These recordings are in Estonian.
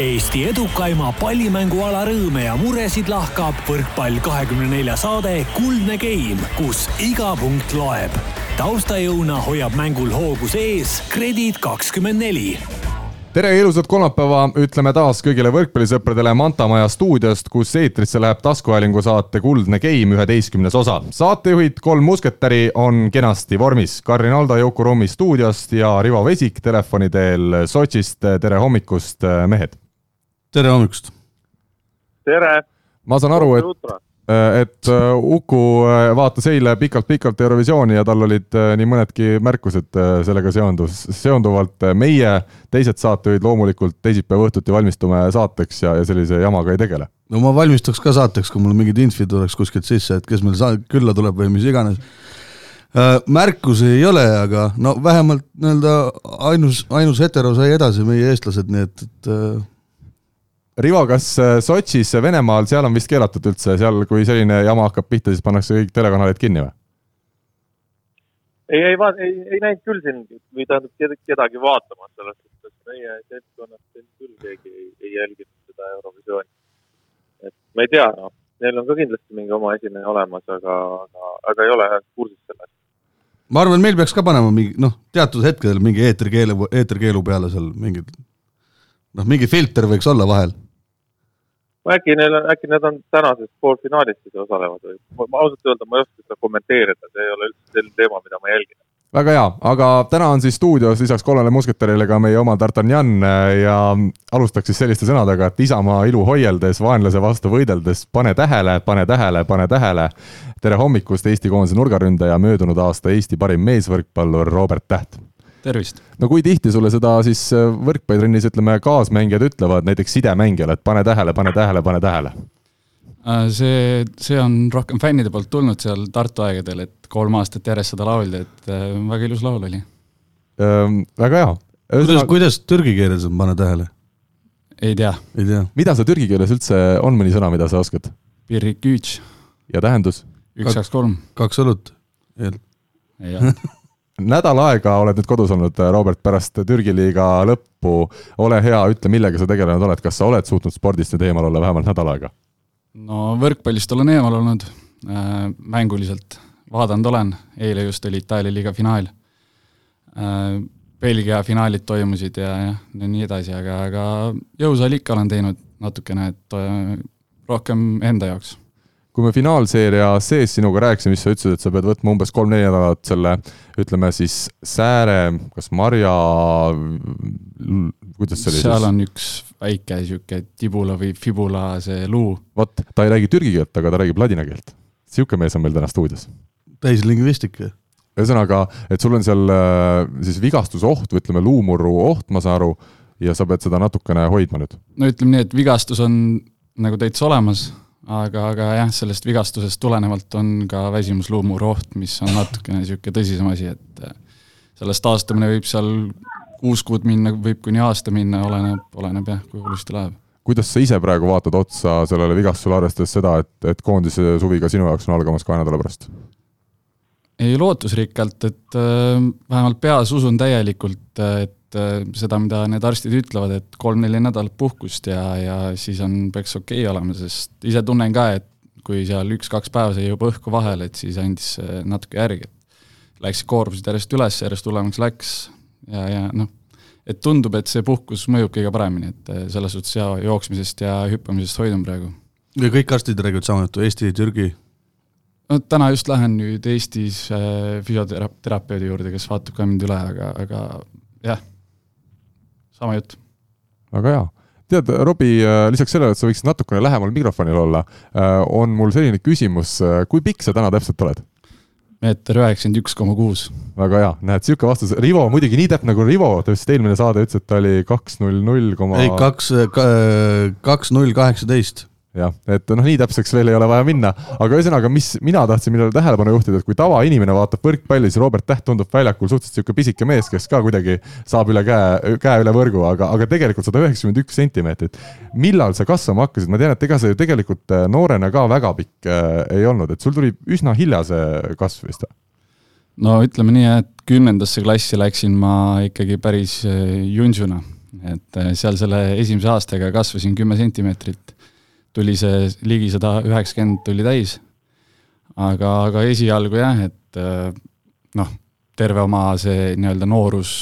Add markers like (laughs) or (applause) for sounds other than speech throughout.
Eesti edukaima pallimänguala rõõme ja muresid lahkab võrkpall kahekümne nelja saade Kuldne Game, kus iga punkt loeb. taustajõuna hoiab mängul hoogus ees Kredit kakskümmend neli tere ja ilusat kolmapäeva ütleme taas kõigile võrkpallisõpradele Manta Maja stuudiost, kus eetrisse läheb taskuhäälingu saate Kuldne Game üheteistkümnes osa. saatejuhid, kolm musketäri on kenasti vormis. Karin Aldo Juku Rummi stuudiost ja Rivo Vesik telefoni teel Sotšist. tere hommikust, mehed! Tere hommikust! tere! ma saan aru, et Äh, et äh, Uku äh, vaatas eile pikalt-pikalt Eurovisiooni ja tal olid nii mõnedki märkused sellega seondus, seonduvalt. meie, teised saatejuhid loomulikult teisipäeva õhtuti valmistume saateks ja, ja sellise jamaga ei tegele. no ma valmistuks ka saateks, kui mul mingid infid tuleks kuskilt sisse, et kes meil sa-, külla tuleb või mis iganes. märkusi ei ole, aga no vähemalt nii-öelda ainus, ainus hetero sai edasi, meie eestlased, nii et, et Rivo, kas äh, Sotšis, Venemaal, seal on vist keelatud üldse, seal, kui selline jama hakkab pihta, siis pannakse kõik telekanalid kinni või? ei, ei, ei, ei näinud küll siin või tähendab kedagi vaatamas, selles suhtes meie seltskonnast küll keegi ei, ei jälginud seda Eurovisiooni. et ma ei tea, noh, neil on ka kindlasti mingi oma esineja olemas, aga, aga, aga ei ole kursis sellest. ma arvan, meil peaks ka panema mingi noh, teatud hetkedel mingi eetrikeelu, eetrikeelu peale seal mingid noh, mingi filter võiks olla vahel äkki neil on, äkki need on tänases poolfinaalis siis osalevad või? ma ausalt öelda, ma ei oska seda kommenteerida, see ei ole üldse selline teema, mida ma jälgin. väga hea, aga täna on siis stuudios lisaks kolmele musketärile ka meie oma D'Artagnan ja alustaks siis selliste sõnadega, et Isamaa ilu hoieldes, vaenlase vastu võideldes, pane tähele, pane tähele, pane tähele. tere hommikust, Eesti koondise nurgaründaja, möödunud aasta Eesti parim meesvõrkpallur Robert Täht tervist! no kui tihti sulle seda siis äh, võrkpallitrennis, ütleme, kaasmängijad ütlevad näiteks sidemängijale, et pane tähele, pane tähele, pane tähele? Äh, see, see on rohkem fännide poolt tulnud seal Tartu aegadel, et kolm aastat järjest seda lauldi, et äh, väga ilus laul oli ähm,. väga hea. kuidas, kuidas türgi keeles on pane tähele? ei tea. ei tea. mida sa türgi keeles üldse, on mõni sõna, mida sa oskad? Ja tähendus? üks, kaks, kolm. kaks õlut. jah (laughs) nädal aega oled nüüd kodus olnud, Robert, pärast Türgi liiga lõppu. ole hea, ütle, millega sa tegelenud oled, kas sa oled suutnud spordist nüüd eemal olla vähemalt nädal aega? no võrkpallist olen eemal olnud äh,, mänguliselt vaadanud olen, eile just oli Itaalia liiga finaal äh,. Belgia finaalid toimusid ja, ja nii edasi, aga, aga jõusaali ikka olen teinud natukene, et äh, rohkem enda jaoks kui me finaalseeria sees sinuga rääkisime, siis sa ütlesid, et sa pead võtma umbes kolm-neli nädalat selle, ütleme siis sääre, kas marja, kuidas see oli? seal on üks väike sihuke tibula või fibula see luu. vot, ta ei räägi türgi keelt, aga ta räägib ladina keelt. sihuke mees on meil täna stuudios. täislingvistika. ühesõnaga, et sul on seal äh, siis vigastuse oht või ütleme, luumurru oht, ma saan aru, ja sa pead seda natukene hoidma nüüd? no ütleme nii, et vigastus on nagu täitsa olemas aga, aga jah, sellest vigastusest tulenevalt on ka väsimusluumuru oht, mis on natukene niisugune tõsisem asi, et äh, sellest taastumine võib seal kuus kuud minna, võib kuni aasta minna, oleneb, oleneb jah, kui hullusti läheb. kuidas sa ise praegu vaatad otsa sellele vigastusele, arvestades seda, et, et koondise suvi ka sinu jaoks on algamas kahe nädala pärast? ei, lootusrikkalt, et äh, vähemalt peas usun täielikult, et et äh, seda, mida need arstid ütlevad, et kolm-neli nädalat puhkust ja, ja siis on, peaks okei okay olema, sest ise tunnen ka, et kui seal üks-kaks päeva sai juba õhku vahele, et siis andis natuke järgi, läksid koormused järjest üles, järjest hullemaks läks ja, ja noh, et tundub, et see puhkus mõjub kõige paremini, et äh, selles suhtes ja jooksmisest ja hüppamisest hoidun praegu. ja kõik arstid räägivad sama juttu, Eesti, Türgi? no täna just lähen nüüd Eestis äh, füsioterapeudi juurde, kes vaatab ka mind üle, aga, aga jah sama jutt. väga hea tead, Robbie, äh, lisaks sellele, et sa võiksid natukene lähemal mikrofonil olla, äh, on mul selline küsimus, äh, kui pikk sa täna täpselt oled? meeter üheksakümmend üks koma kuus. väga hea, näed, niisugune vastus, Rivo muidugi nii täpne nagu Rivo, ta vist eelmine saade ütles, et ta oli kaks null null koma ei, kaks, kaks null kaheksateist jah, et noh, nii täpseks veel ei ole vaja minna, aga ühesõnaga, mis mina tahtsin, millele tähelepanu juhtida, et kui tavainimene vaatab võrkpalli, siis Robert Täht tundub väljakul suhteliselt niisugune pisike mees, kes ka kuidagi saab üle käe, käe üle võrgu, aga, aga tegelikult sada üheksakümmend üks sentimeetrit. millal sa kasvama hakkasid, ma tean, et ega sa ju tegelikult äh, noorena ka väga pikk äh, ei olnud, et sul tuli üsna hilja see kasv vist? no ütleme nii, et kümnendasse klassi läksin ma ikkagi päris äh, junsuna et äh, seal selle esimese aastaga kasvasin kümme sentimeetrit, tuli see ligi sada üheksakümmend tuli täis, aga, aga esialgu jah, et äh, noh, terve oma see nii-öelda noorus,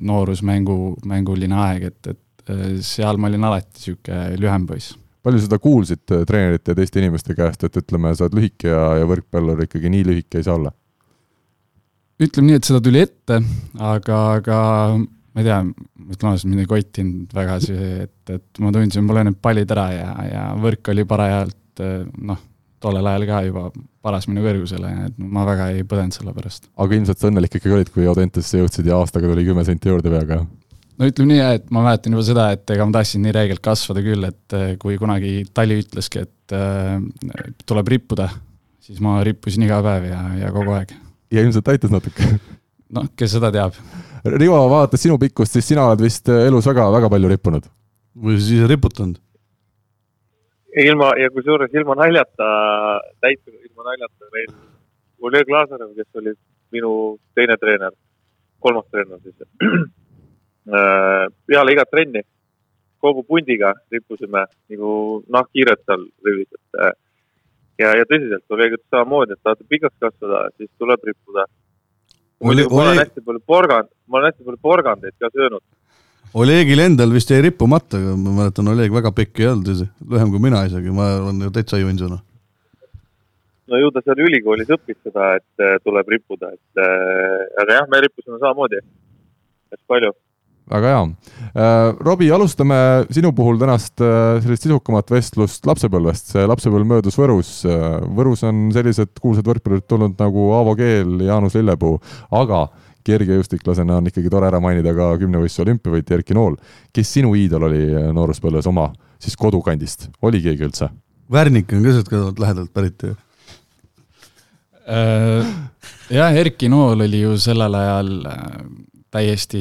noorusmängu, mänguline aeg, et, et seal ma olin alati niisugune lühem poiss palju seda kuulsid treenerite ja teiste inimeste käest, et ütleme, sa oled lühike ja, ja võrkpallur ikkagi nii lühike ei saa olla? ütleme nii, et seda tuli ette, aga, aga ma ei tea, ütleme ausalt, mind ei kottinud väga see, et, et ma tundsin, mul olid need pallid ära ja, ja võrk oli parajalt noh, tollel ajal ka juba paras minu kõrgusele, et ma väga ei põdenud selle pärast. aga ilmselt sa õnnelik ikkagi olid, kui Audentesse jõudsid ja aastaga tuli kümme senti juurde peaga? no ütleme nii, et ma mäletan juba seda, et ega ma tahtsin nii räigelt kasvada küll, et kui kunagi Tali ütleski, et äh, tuleb rippuda, siis ma rippusin iga päev ja, ja kogu aeg ja ilmselt aitas natuke. noh, kes seda teab. Rivo, vaadates sinu pikkust, siis sina oled vist äh, elus väga-väga palju rippunud. või siis riputanud? ilma ja kusjuures ilma naljata, täitsa ilma naljata veel. Oleg Lazarev, kes oli minu teine treener, kolmas treener siis (clears throat) äh, peale igat trenni kogu pundiga rippusime nagu nahkhiired seal rivis, et äh, ja, ja tõsiselt, Oleg ütles samamoodi, et tahate pikaks kasvada, siis tuleb rippuda. Ma olen hästi palju porgand, ma olen hästi palju porgandeid ka söönud. Olegil endal vist jäi rippumata, ma mäletan, Oleg väga pikk ei olnud, lühem kui mina isegi, ma olen ju täitsa juhinsuna. no ju ta seal ülikoolis õppis seda, et äh, tuleb rippuda, et äh, aga jah, me rippusime samamoodi hästi palju väga hea. Äh, Robbie, alustame sinu puhul tänast äh, sellist sisukamat vestlust lapsepõlvest. see lapsepõlv möödus Võrus. Äh, Võrus on sellised kuulsad võrkpallurid tulnud nagu Aavo Keel, Jaanus Lillepuu, aga kergejõustiklasena on ikkagi tore ära mainida ka kümnevõistluse olümpiavõitja Erki Nool. kes sinu iidol oli nooruspõlves oma siis kodukandist, oli keegi üldse? Värnik on ka sealt lähedalt pärit ju jah, Erki Nool oli ju sellel ajal täiesti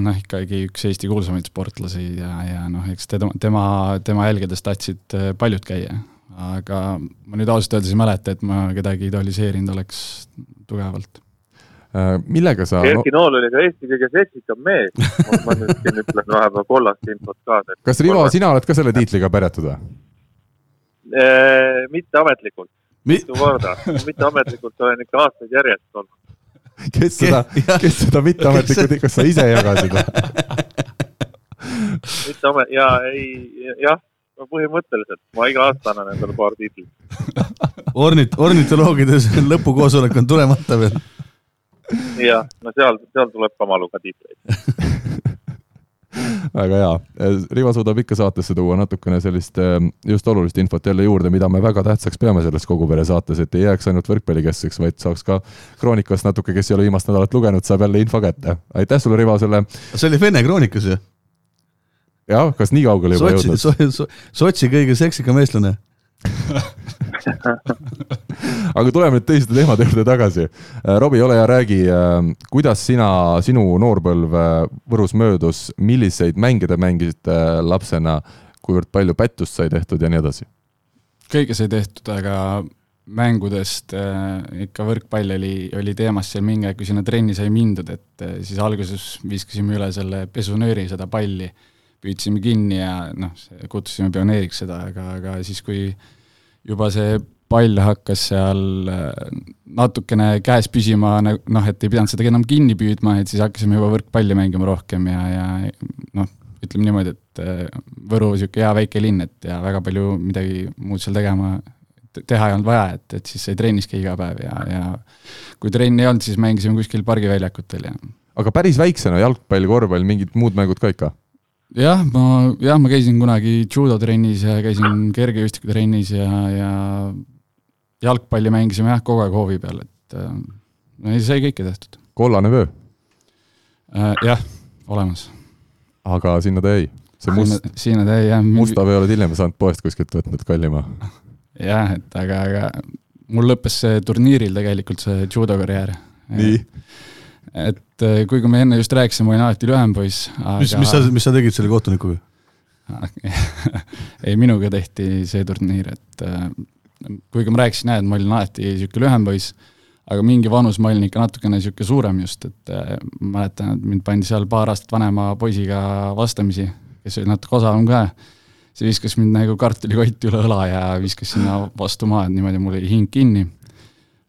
noh, ikkagi üks Eesti kuulsamaid sportlasi ja, ja noh, eks tema, tema, tema jälgedes tahtsid äh, paljud käia. aga ma nüüd ausalt öeldes ei mäleta, et ma kedagi idoliseerinud oleks tugevalt. Äh, millega sa Erki no... Nool oli ka Eesti kõige seksikam mees ma nüüd siin ütlen vahepeal kollast infot ka. kas Rivo, sina oled ka selle tiitliga päretud või? Äh, mitte ametlikult mitu korda, mitteametlikult olen ikka aastaid järjest olnud kes seda, kes seda mitteametlikku, kas sa ise jagasid või? mitteamet- ja ei, jah, no põhimõtteliselt ma iga aasta annan endale paar tiitlit. ornit-, ornitoloogides (laughs) lõpukoosolek on tulemata veel. jah, no seal, seal tuleb kamaluga tiitleid (laughs) väga hea, Rivo suudab ikka saatesse tuua natukene sellist eh, just olulist infot jälle juurde, mida me väga tähtsaks peame selles Kogupere saates, et ei jääks ainult võrkpallikeskseks, vaid saaks ka Kroonikast natuke, kes ei ole viimast nädalat lugenud, saab jälle info kätte. aitäh sulle, Rivo, selle. see oli Vene Kroonikas ju? jah, kas nii kaugele juba Sotsi, jõudnud so,? Sotsi kõige seksikam eestlane (laughs) aga tuleme nüüd teiste teemade juurde tagasi. Äh, Robbie, ole hea, räägi, äh, kuidas sina, sinu noorpõlv äh, Võrus möödus, milliseid mänge te mängisite lapsena, kuivõrd palju pättust sai tehtud ja nii edasi? kõike sai tehtud, aga mängudest äh, ikka võrkpall oli, oli teemas seal mingi aeg, kui sinna trenni sai mindud, et äh, siis alguses viskasime üle selle pesunööri, seda palli, püüdsime kinni ja noh, kutsusime pioneeriks seda, aga, aga siis, kui juba see pall hakkas seal äh, natukene käes püsima, noh, et ei pidanud seda enam kinni püüdma, et siis hakkasime juba võrkpalli mängima rohkem ja, ja noh, ütleme niimoodi, et äh, Võru niisugune hea väike linn, et ja väga palju midagi muud seal tegema, teha ei olnud vaja, et, et siis sai trennis käia iga päev ja, ja kui trenni ei olnud, siis mängisime kuskil pargiväljakutel ja aga päris väiksena jalgpall, korvpall, mingid muud mängud ka ikka? Jah, ma, jah, ma käisin kunagi judotrennis ja käisin kergejõustikutrennis ja, ja jalgpalli mängisime jah, kogu aeg hoovi peal, et äh, sai kõike tehtud. kollane vöö äh,? jah, olemas. aga sinna ta jäi? see must, sinna ta jäi jah mingi.... musta vöö oled hiljem saanud poest kuskilt võtnud kallima? jah, et aga, aga mul lõppes see turniiril tegelikult see judo karjäär. nii? Et äh, kuigi me enne just rääkisime, ma olin alati lühem poiss aga.... mis, mis sa, mis sa tegid selle kohtunikuga (laughs) ei, minuga tehti see turniir, et äh, kuigi ma rääkisin jah, et ma olin alati niisugune lühem poiss, aga mingi vanus ma olin ikka natukene niisugune suurem just, et äh, mäletan, et mind pandi seal paar aastat vanema poisiga vastamisi, kes oli natuke osavam ka. see viskas mind nagu kartulikotti üle õla ja viskas sinna vastu maad, niimoodi mul oli hing kinni.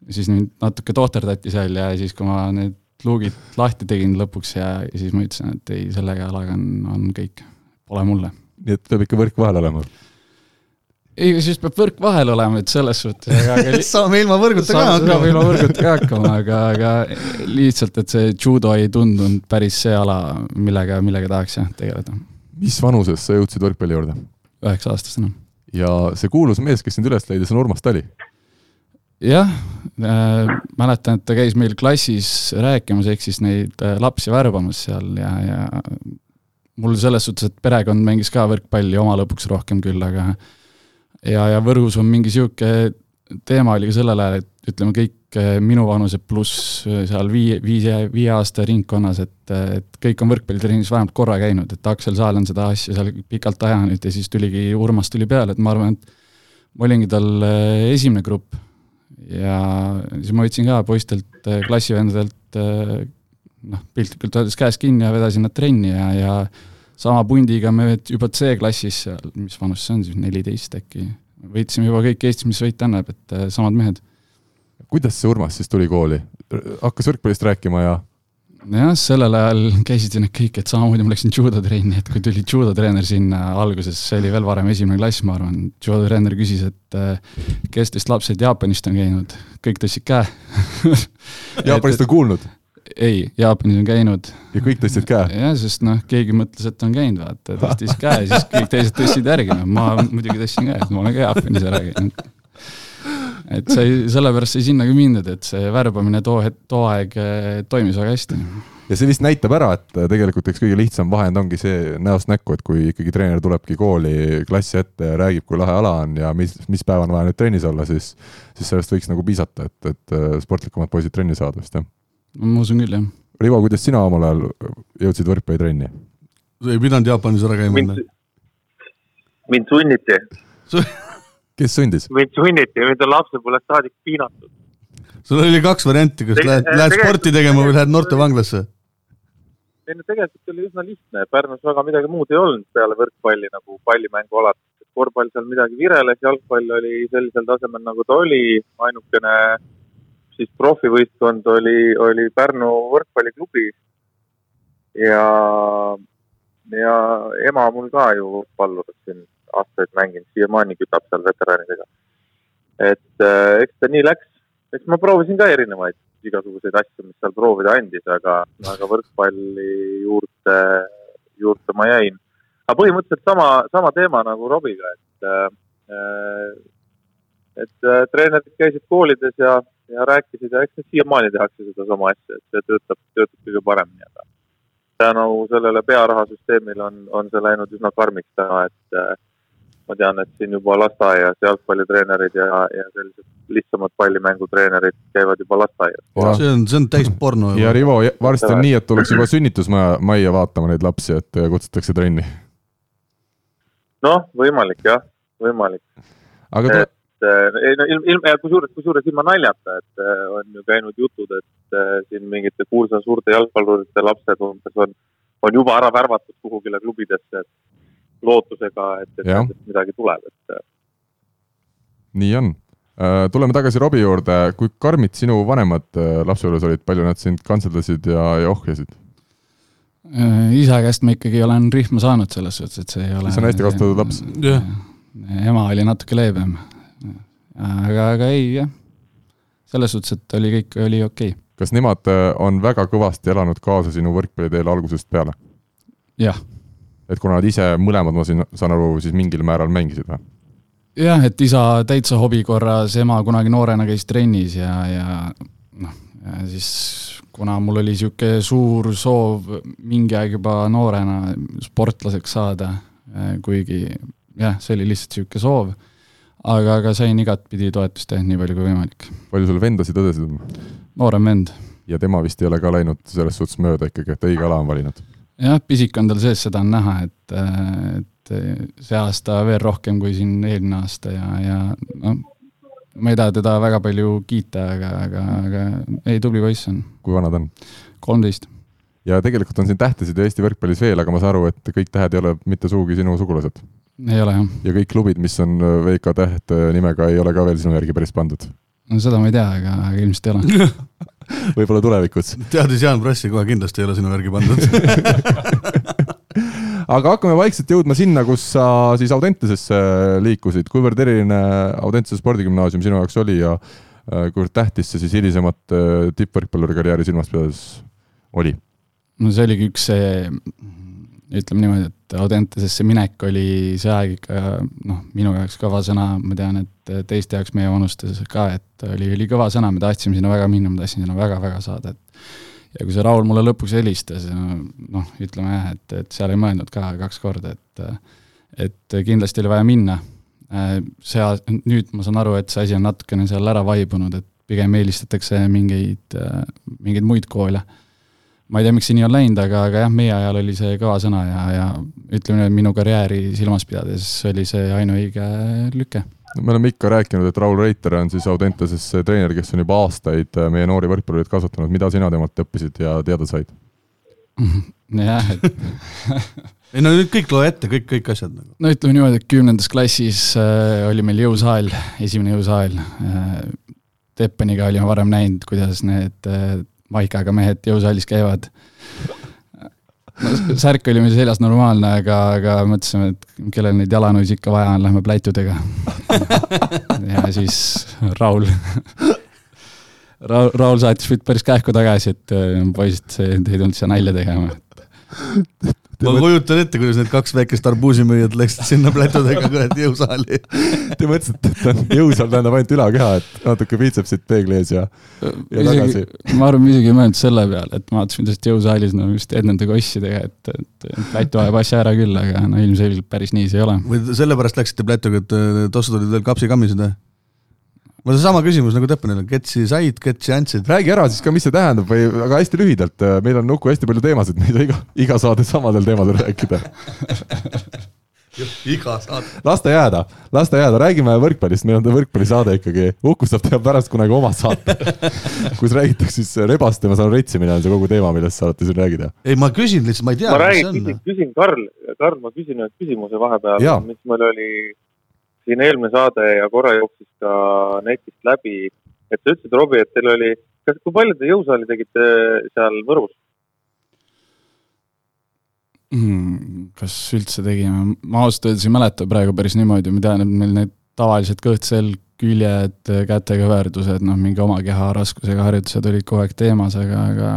siis mind natuke tohterdati seal ja siis, kui ma need luugid lahti tegin lõpuks ja, ja siis ma ütlesin, et ei, selle jalaga on, on kõik, pole mulle. nii et peab ikka võrk vahel olema? ei, siis peab võrk vahel olema, et selles suhtes aga (laughs) saame ilma võrguta ka hakkama. saame ilma võrguta ka hakkama, aga, aga lihtsalt, et see judo ei tundunud päris see ala, millega, millega tahaks jah, tegeleda. mis vanuses sa jõudsid võrkpalli juurde? üheksa-aastasena. ja see kuulus mees, kes sind üles leidis, on Urmas Tali? Jah äh,, mäletan, et ta käis meil klassis rääkimas, ehk siis neid äh, lapsi värbamas seal ja, ja mul selles suhtes, et perekond mängis ka võrkpalli oma lõpuks rohkem küll, aga ja, ja Võrus on mingi niisugune teema oli ka sellel ajal, et ütleme, kõik eh, minuvanused pluss eh, seal viie, viie, viie aasta ringkonnas, et, et kõik on võrkpallitrennis vähemalt korra käinud, et Aksel Saal on seda asja seal pikalt ajanud ja siis tuligi, Urmas tuli peale, et ma arvan, et ma olingi tal eh, esimene grupp. Ja siis ma võtsin ka poistelt, klassivendadelt noh, piltlikult öeldes käest kinni ja vedasin nad trenni ja, ja sama pundiga me juba C-klassis seal, mis vanus see on siis, neliteist äkki, võitsime juba kõik Eestis, mis võita annab, et äh, samad mehed. kuidas see Urmas siis tuli kooli? hakkas võrkpallist rääkima ja? Jah, sellel ajal käisid need kõik, et samamoodi ma läksin judotrenni, et kui tuli judotreener sinna alguses, see oli veel varem esimene klass, ma arvan, judotreener küsis, et äh, kes teist lapsed Jaapanist on käinud, kõik tõstsid käe (laughs) Jaapanist on kuulnud? ei, Jaapanis on käinud. ja kõik tõstsid käe? jah, sest noh, keegi mõtles, et on käinud, vaata, tõstis käe, siis kõik teised tõstsid järgi, noh, ma muidugi tõstsin käe, ma olen ka Jaapanis ära käinud. Et sai, sellepärast sai sinnagi mindud, et see värbamine too hetk, too aeg eh, toimis väga hästi. ja see vist näitab ära, et tegelikult eks kõige lihtsam vahend ongi see näost näkku, et kui ikkagi treener tulebki kooli klassi ette ja räägib, kui lahe ala on ja mis, mis päev on vaja nüüd trennis olla, siis, siis sellest võiks nagu piisata, et, et sportlikumad poisid trenni saada vist, jah ma usun küll, jah. Rivo, kuidas sina omal ajal jõudsid võrkpallitrenni? ei pidanud Jaapanis ära käima mind sunniti kes sundis? mind sunniti, mind on lapsepõlvest saadik piinatud. sul oli kaks varianti, kas Teg lähed, lähed sporti tegema või lähed noortevanglasse? ei no tegelikult oli üsna lihtne, Pärnus väga midagi muud ei olnud peale võrkpalli nagu pallimängualad. korvpall seal midagi vireles, jalgpall oli sellisel tasemel, nagu ta oli, ainukene siis profivõistkond oli, oli Pärnu võrkpalliklubi. ja, ja ema mul ka ju pallur siin aastaid mänginud, siiamaani kütab seal veteranidega. et äh, eks ta nii läks, eks ma proovisin ka erinevaid igasuguseid asju, mis seal proovida andis, aga, aga võrkpalli juurde, juurde ma jäin. aga põhimõtteliselt sama, sama teema nagu Robiga, et äh, et äh, treenerid käisid koolides ja ja rääkisid ja eks siiamaani tehakse sedasama asja, et see töötab, töötab kõige paremini, aga tänu sellele pearahasüsteemile on, on see läinud üsna karmiks täna, et ma tean, et siin juba lasteaias jalgpallitreenerid ja, ja sellised lihtsamad pallimängutreenerid käivad juba lasteaias. see on, see on täis porno. ja Rivo, varsti on nii, et tullakse juba sünnitusmaja, majja vaatama neid lapsi, et kutsutakse trenni. noh, võimalik jah, võimalik. aga et ei no ilm, ilm, kusjuures, kusjuures ilma naljata, et äh, on ju käinud jutud, et äh, siin mingite kuulsa suurte jalgpallurite lapsed umbes on, on juba ära värvatud kuhugile klubidesse, et lootusega, et, et nendest midagi tuleb, et. Äh. nii on. tuleme tagasi Robbie juurde, kui karmid sinu vanemad lapsepõlves olid, palju nad sind kantseldasid ja, ja ohjasid? isa käest ma ikkagi olen rihma saanud selles suhtes, et see ei ole. see on hästi kasvatatud laps. ema oli natuke leebem aga, aga ei jah, selles suhtes, et oli kõik, oli okei okay. kas nemad äh, on väga kõvasti elanud kaasa sinu võrkpalliteel algusest peale? jah. Et kuna nad ise mõlemad, ma siin saan aru, siis mingil määral mängisid või? jah, et isa täitsa hobi korras, ema kunagi noorena käis trennis ja, ja noh, siis kuna mul oli niisugune suur soov mingi aeg juba noorena sportlaseks saada, kuigi jah, see oli lihtsalt niisugune soov aga, aga sain igatpidi toetust jah, nii palju kui võimalik. palju sul vendasid, õdesid on? noorem vend. ja tema vist ei ole ka läinud selles suhtes mööda ikkagi, et õige ala on valinud? Jah, pisik on tal sees, seda on näha, et, et see aasta veel rohkem kui siin eelmine aasta ja, ja noh, ma ei taha teda väga palju kiita, aga, aga, aga ei, tubli poiss on. kui vana ta on? kolmteist. ja tegelikult on siin tähtesid Eesti võrkpallis veel, aga ma saan aru, et kõik tähed ei ole mitte sugugi sinu sugulased. ei ole jah. ja kõik klubid, mis on VK Täht nimega, ei ole ka veel sinu järgi päris pandud? no seda ma ei tea, aga, aga ilmselt ei ole (laughs) (laughs) võib-olla tulevikus. teadis Jaan Prassi kohe kindlasti ei ole sinu järgi pandud (laughs) aga hakkame vaikselt jõudma sinna, kus sa siis Audentesesse liikusid, kuivõrd eriline Audentese spordigümnaasium sinu jaoks oli ja äh, kuivõrd tähtis see siis hilisemat äh, tippvõrkpalluri karjääri silmas pidades oli? no see oligi üks see, ütleme niimoodi, et Audentesesse minek oli see aeg ikka noh, minu jaoks kõva sõna, ma tean, et teiste jaoks meie vanustes ka, et oli, oli kõva sõna, me tahtsime sinna väga minna, ma tahtsin sinna väga-väga saada, et ja kui see Raul mulle lõpuks helistas, noh, ütleme jah, et, et seal ei mõelnud ka kaks korda, et et kindlasti oli vaja minna. see, nüüd ma saan aru, et see asi on natukene seal ära vaibunud, et pigem eelistatakse mingeid, mingeid muid koole. Ma ei tea, miks see nii on läinud, aga, aga jah, meie ajal oli see kõva sõna ja, ja ütleme, minu karjääri silmas pidades oli see ainuõige lüke me oleme ikka rääkinud, et Raul Reiter on siis Audenteses treener, kes on juba aastaid äh, meie noori võrkpallureid kasvatanud, mida sina temalt õppisid ja teada said? (laughs) jah, et (laughs) ei no nüüd kõik loe ette, kõik, kõik asjad nagu. no ütleme niimoodi, et kümnendas klassis äh, oli meil jõusaal, esimene jõusaal äh,. Teppaniga olime varem näinud, kuidas need äh, Maikaga mehed jõusaalis käivad. No särk oli meil seljas normaalne, aga, aga mõtlesime, et kellel neid jalanõusid ikka vaja on, lähme plätudega ja siis Raul Raul, Raul saatis mind päris kähku tagasi, et poisid, te ei tulnud siia nalja tegema (laughs) ma kujutan ette, kuidas need kaks väikest arbuusimüüjat läksid sinna plätudega kuradi jõusaali. Te mõtlesite, et on jõusaal tähendab ainult ülakeha, et natuke piitsepsit peegli ees ja, ja isegi, tagasi. ma arvan, ma isegi ei mõelnud selle peale, et ma vaatasin lihtsalt jõusaalis no just Ednende kossidega, et, et plätu ajab asja ära küll, aga no ilmselgelt päris nii see ei ole. või sellepärast läksite plätuga, et tossud olid veel kapsikammised või? Mul on seesama küsimus nagu Teppanil, ketsi said, ketsi andsid. räägi ära siis ka, mis see tähendab või, aga hästi lühidalt, meil on Nuku hästi palju teemasid, me ei saa iga, iga saade samadel teemadel rääkida iga saade. las ta jääda, las ta jääda, räägime võrkpallist, meil on võrkpallisaade ikkagi, Uku saab teha pärast kunagi oma saate (laughs) kus räägitakse siis rebast ja ma saan retsimine on see kogu teema, millest sa alati siin räägid, jah? ei, ma küsin lihtsalt, ma ei tea. ma räägin, küsin, küsin Karl, Karl, ma küsin ühe küsimuse vahepeal, mis meil oli siin eelmine saade ja korra jooksis ka netist läbi, et sa ütlesid, Robbie, et teil oli, kas, kui palju te jõusaali tegite seal Võrus mm,? kas üldse tegime, ma ausalt öeldes ei mäleta praegu päris niimoodi, ma tean, et meil need tavalised kõht-selg, küljed, kätekõverdused, noh, mingi oma keha raskusega harjutused olid kogu aeg teemas, aga, aga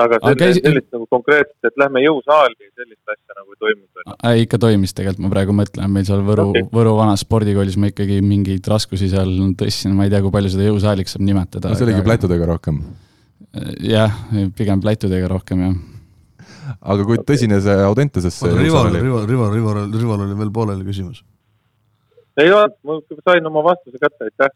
aga selle, käis... sellist nagu konkreetselt, et lähme jõusaali, sellist asja nagu ei toimunud? ei, ikka toimis tegelikult, ma praegu mõtlen, meil seal Võru okay., Võru vanas spordikoolis ma ikkagi mingeid raskusi seal tõstsin, ma ei tea, kui palju seda jõusaaliks saab nimetada. no see oligi aga... plätudega rohkem? jah, pigem plätudega rohkem, jah aga kui tõsine see Audentesesse Rival, Rival, Rival, Rival, Rival oli veel pooleli küsimus. ei olnud, ma sain oma vastuse kätte, aitäh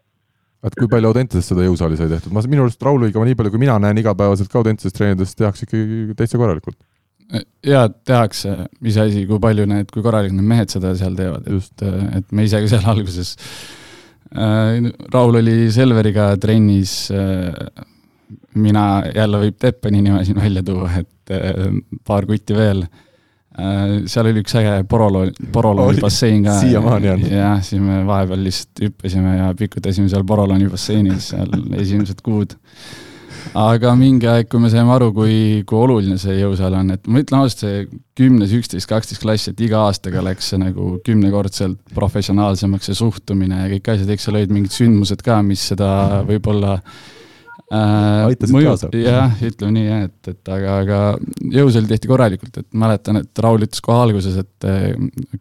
et kui palju Audentesest seda jõusaali sai tehtud, ma minu arust Rauliga, nii palju kui mina näen igapäevaselt ka Audenteses treenides, tehakse ikkagi täitsa korralikult. jaa, tehakse, iseasi, kui palju need, kui korralikult need mehed seda seal teevad, et, et me ise ka seal (laughs) alguses äh,, Raul oli Selveriga trennis äh,, mina jälle võib Teppani nime siin välja tuua, et äh, paar kutti veel. äh, Äh, seal oli üks äge Porolo, Poroloni bassein ka. siiamaani on. jah, siis me vahepeal lihtsalt hüppasime ja pikutasime seal Poroloni basseinis seal (laughs) esimesed kuud. aga mingi aeg, kui me saime aru, kui, kui oluline see jõusaal on, et ma ütlen ausalt, see kümnes, üksteist, kaksteist klass, et iga aastaga läks see nagu kümnekordselt professionaalsemaks, see suhtumine ja kõik asjad, eks seal olid mingid sündmused ka, mis seda võib-olla äh, aitasid mõju, kaasa. jah, ütleme nii jah, et, et aga, aga jõusaal tehti korralikult, et mäletan, et Raul ütles kohe alguses, et äh,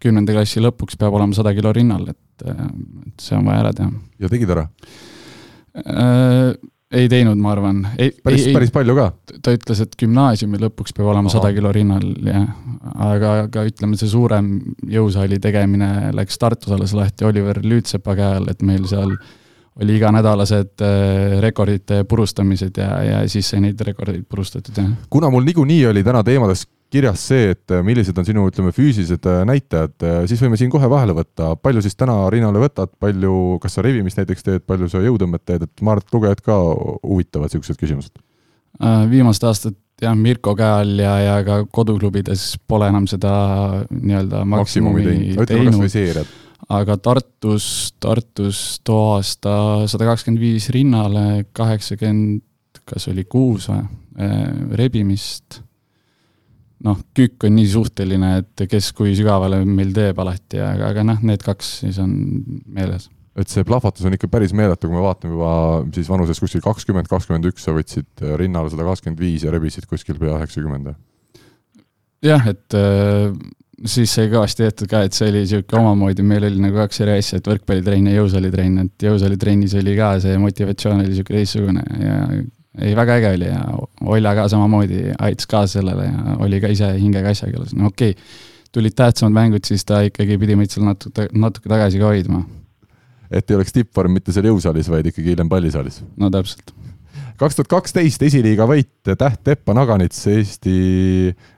kümnenda klassi lõpuks peab olema sada kilo rinnal, et, äh, et see on vaja ära teha. ja tegid ära äh,? ei teinud, ma arvan. päris, päris palju ka? ta ütles, et gümnaasiumi lõpuks peab olema sada kilo rinnal, jah. aga, aga ütleme, see suurem jõusaali tegemine läks Tartus alles lahti Oliver Lüütsepa käe all, et meil seal äh, oli iganädalased äh, rekordite purustamised ja, ja siis sai neid rekordeid purustatud, jah. kuna mul niikuinii oli täna teemades kirjas see, et äh, millised on sinu, ütleme, füüsilised äh, näitajad, siis võime siin kohe vahele võtta, palju siis täna rinnale võtad, palju, kas sa revimist näiteks teed, palju sa jõutõmmet teed, et ma arvan, et lugejad ka huvitavad niisugused küsimused. viimased aastad jah, Mirko käe all ja, ja ka koduklubides pole enam seda nii-öelda maksimumi, maksimumi teinud, teinud aga Tartus, Tartus too aasta sada kakskümmend viis rinnale, kaheksakümmend, kas oli kuus või, rebimist. noh, kükk on nii suhteline, et kes kui sügavale meil teeb alati, aga, aga noh, need kaks siis on meeles et see plahvatus on ikka päris meeletu, kui me vaatame juba siis vanuses kuskil kakskümmend, kakskümmend üks sa võtsid rinnale sada kakskümmend viis ja rebisid kuskil pea üheksakümmend. jah, et äh, siis sai kõvasti tehtud ka, et see oli niisugune omamoodi, meil oli nagu kaks eri asja, et võrkpallitrenn ja jõusaalitrenn, et jõusаalitrennis oli ka see motivatsioon oli niisugune teistsugune ja ei, väga äge oli ja Olja ka samamoodi aitas kaasa sellele ja oli ka ise hingega asjaga, no okei okay,, tulid tähtsamad mängud, siis ta ikkagi pidi meid seal natuke, natuke tagasi ka hoidma et ei oleks tippvorm mitte seal jõusaalis, vaid ikkagi hiljem pallisaalis. no täpselt. Kaks tuhat kaksteist esiliiga võit, Täht Teppa Naganits, Eesti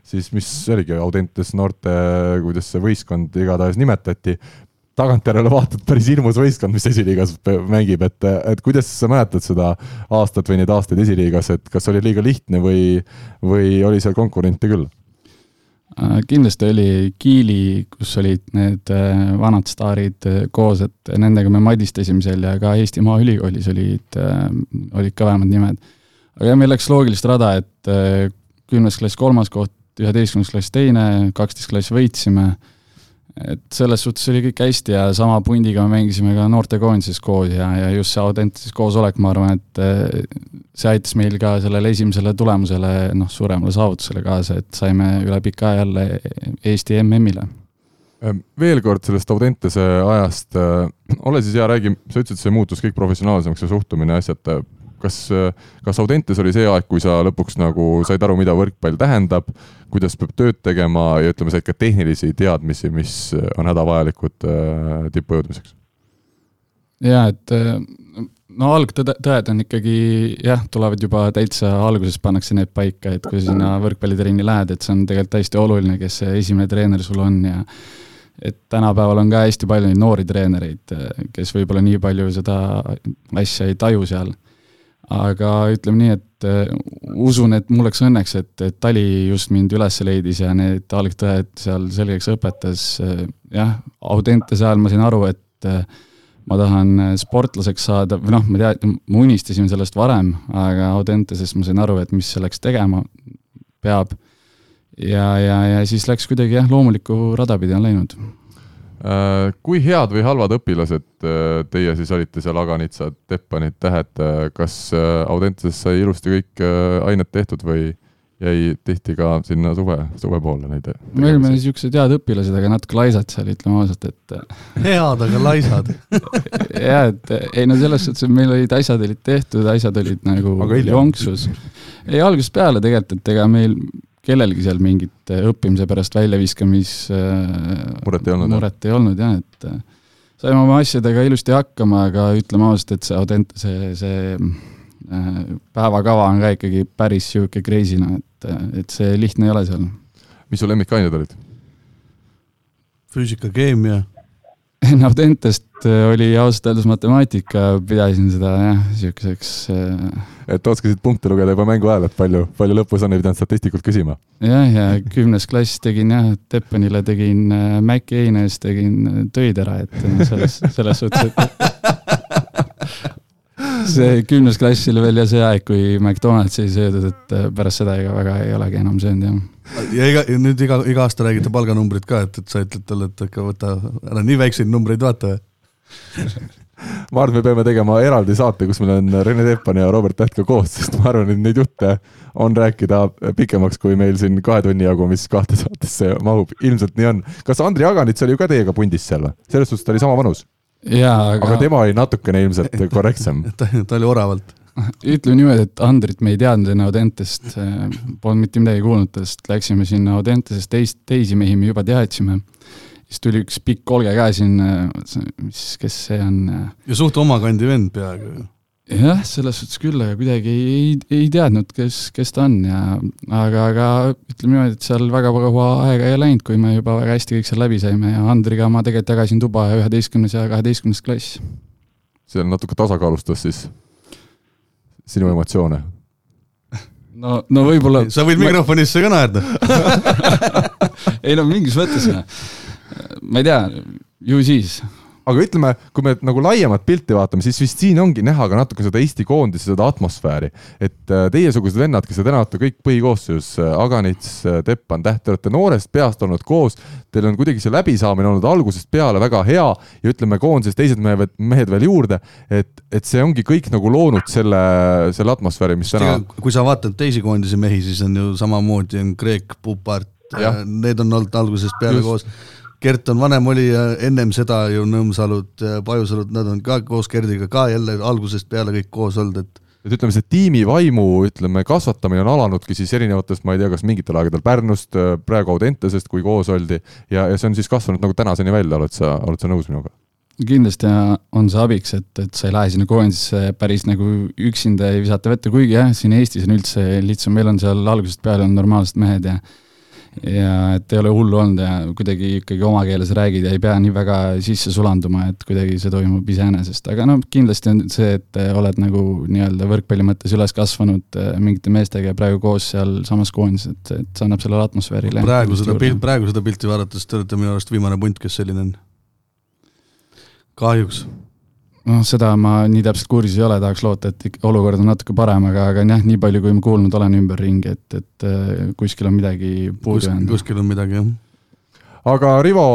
siis, mis oligi Audentes noorte, kuidas see võistkond igatahes nimetati, tagantjärele vaatad, päris hirmus võistkond, mis esiliigas mängib, et, et kuidas sa mäletad seda aastat või neid aastaid esiliigas, et kas oli liiga lihtne või, või oli seal konkurente küll? Äh, kindlasti oli Kiili, kus olid need äh, vanad staarid äh, koos, et nendega me madistasime seal ja ka Eesti Maaülikoolis olid, olid kõvemad nimed. aga jah, meil läks loogilist rada, et kümnes klass kolmas koht, üheteistkümnes klass teine, kaksteist klass võitsime et selles suhtes oli kõik hästi ja sama pundiga me mängisime ka noortekoondises koos ja, ja just see Audentases koosolek, ma arvan, et eh, see aitas meil ka sellele esimesele tulemusele, noh, suuremale saavutusele kaasa, et saime üle pika aja jälle Eesti MM-ile. Ehm, veel kord sellest Audentese ajast, eh, ole siis hea, räägi, sa ütlesid, see muutus kõik professionaalsemaks, see suhtumine, asjad, kas, kas Audentes oli see aeg, kui sa lõpuks nagu said aru, mida võrkpall tähendab, kuidas peab tööd tegema ja ütleme, said ka tehnilisi teadmisi, mis on hädavajalikud äh, tippu jõudmiseks? jaa, et äh, no algtõde, tõed on ikkagi jah, tulevad juba täitsa alguses pannakse need paika, et kui sinna võrkpallitrenni lähed, et see on tegelikult hästi oluline, kes see esimene treener sul on ja et tänapäeval on ka hästi palju neid noori treenereid, kes võib-olla nii palju seda asja ei taju seal aga ütleme nii, et uh, usun, et mul läks õnneks, et, et Tali just mind üles leidis ja need algtõed seal selgeks õpetas uh,. jah, Audentese ajal ma sain aru, et uh, ma tahan sportlaseks saada, või noh, ma tean, ma unistasin sellest varem, aga Audenteses ma sain aru, et mis selleks tegema peab. ja, ja, ja siis läks kuidagi jah, loomulikku rada pidi on läinud Äh, kui head või halvad õpilased äh, teie siis olite seal, Aganitsad, Teppanid, Tähed, äh, kas Audenteses sai ilusti kõik ained tehtud või jäi tihti ka sinna suve, suve poole neid? me olime niisugused head õpilased, aga natuke laisad seal, ütleme ausalt, et (laughs) head, aga laisad (laughs) jah, et ei no selles suhtes, et meil olid asjad olid tehtud, asjad olid nagu jonksus. ei, algusest peale tegelikult, et ega meil kellelgi seal mingit äh, õppimise pärast väljaviskamis äh, muret ei olnud, muret ei olnud jah, et äh, saime oma asjadega ilusti hakkama, aga ütleme ausalt, et see Audent-, see, see päevakava on ka ikkagi päris niisugune crazy, noh et, et see lihtne ei ole seal. mis su lemmikained olid? füüsika, keemia (laughs) Naudentest äh, oli ausalt öeldes matemaatika, pidasin seda jah, niisuguseks äh, et oskasid punkte lugeda juba mängu ajal, et palju, palju lõpus on, ei pidanud statistikult küsima? jah, ja kümnes klass tegin jah, Teppanile tegin äh, Maci Heines tegin töid ära, et selles, selles suhtes, et (laughs) see kümnes klass oli veel ja see aeg, kui McDonaldsi ei söödud, et pärast seda ega väga ei olegi enam söönud jah ja iga, nüüd iga, iga aasta räägite palganumbrit ka, et, et sa ütled talle, et ikka võta, ära nii väikseid numbreid vaata (laughs) ma arvan, me peame tegema eraldi saate, kus meil on Rene Teppan ja Robert Täht ka koos, sest ma arvan, et neid jutte on rääkida pikemaks kui meil siin kahe tunni jagu, mis kahte saatesse mahub, ilmselt nii on. kas Andri Aganits oli ka teiega pundis seal või? selles suhtes ta oli sama vanus? jaa, aga aga tema oli natukene ilmselt (laughs) korrektsem ta, ta oli oravalt (laughs) ütleme niimoodi, et Andrit me ei teadnud enne Audentest, äh, polnud mitte midagi kuulnud tast, läksime sinna Audentesest teist, teisi mehi me juba teadsime. siis tuli üks pikk Olge ka siin, äh, mis, kes see on? ja suht omakandi vend peaaegu ju. jah, selles suhtes küll, aga kuidagi ei, ei teadnud, kes, kes ta on ja aga, aga ütleme niimoodi, et seal väga kaua aega ei läinud, kui me juba väga hästi kõik seal läbi saime ja Andriga ma tegelikult jagasin tuba üheteistkümnes ja kaheteistkümnes klass. see natuke tasakaalustas siis sinu emotsioone? no, no võib-olla sa võid mikrofonisse ka naerda. (laughs) Ei no mingis mõttes, ma ei tea, ju siis aga ütleme, kui me nagu laiemat pilti vaatame, siis vist siin ongi näha ka natuke seda Eesti koondise seda atmosfääri. et äh, teiesugused vennad, kes te täna olete kõik põhikoosseisus, äh, Aganits, äh, Teppan, Täht, te olete noorest peast olnud koos, teil on kuidagi see läbisaamine olnud algusest peale väga hea ja ütleme, koondises teised mehed, mehed veel juurde, et, et see ongi kõik nagu loonud selle, selle atmosfääri, mis täna kui sa vaatad teisi koondise mehi, siis on ju samamoodi on Kreek, Pupart, need on olnud algusest peale Just. koos Gert on vanem olija, ennem seda ju Nõmsalud, Pajusalud, nad on ka koos Gerdiga ka jälle algusest peale kõik koos olnud, et et ütleme, see tiimivaimu, ütleme, kasvatamine on alanudki siis erinevatest, ma ei tea, kas mingitel aegadel Pärnust, praegu Audentesest, kui koos oldi, ja, ja see on siis kasvanud nagu tänaseni välja, oled sa, oled sa nõus minuga? kindlasti on see abiks, et, et sa ei lähe sinna koondisesse päris nagu üksinda ei visata vette, kuigi jah, siin Eestis on üldse lihtsam, meil on seal algusest peale on normaalsed mehed ja ja et ei ole hullu olnud ja kuidagi ikkagi oma keeles räägid ja ei pea nii väga sisse sulanduma, et kuidagi see toimub iseenesest, aga noh, kindlasti on see, et oled nagu nii-öelda võrkpalli mõttes üles kasvanud äh, mingite meestega ja praegu koos sealsamas koondises, et, et see annab sellele atmosfäärile. praegu seda pilti, praegu seda pilti vaadates te olete minu arust viimane punt, kes selline on. kahjuks noh, seda ma nii täpselt kursis ei ole, tahaks loota, et olukord on natuke parem, aga, aga jah, nii palju, kui ma kuulnud olen ümberringi, et, et äh, kuskil on midagi puudu jäänud. kuskil on midagi, jah aga Rivo,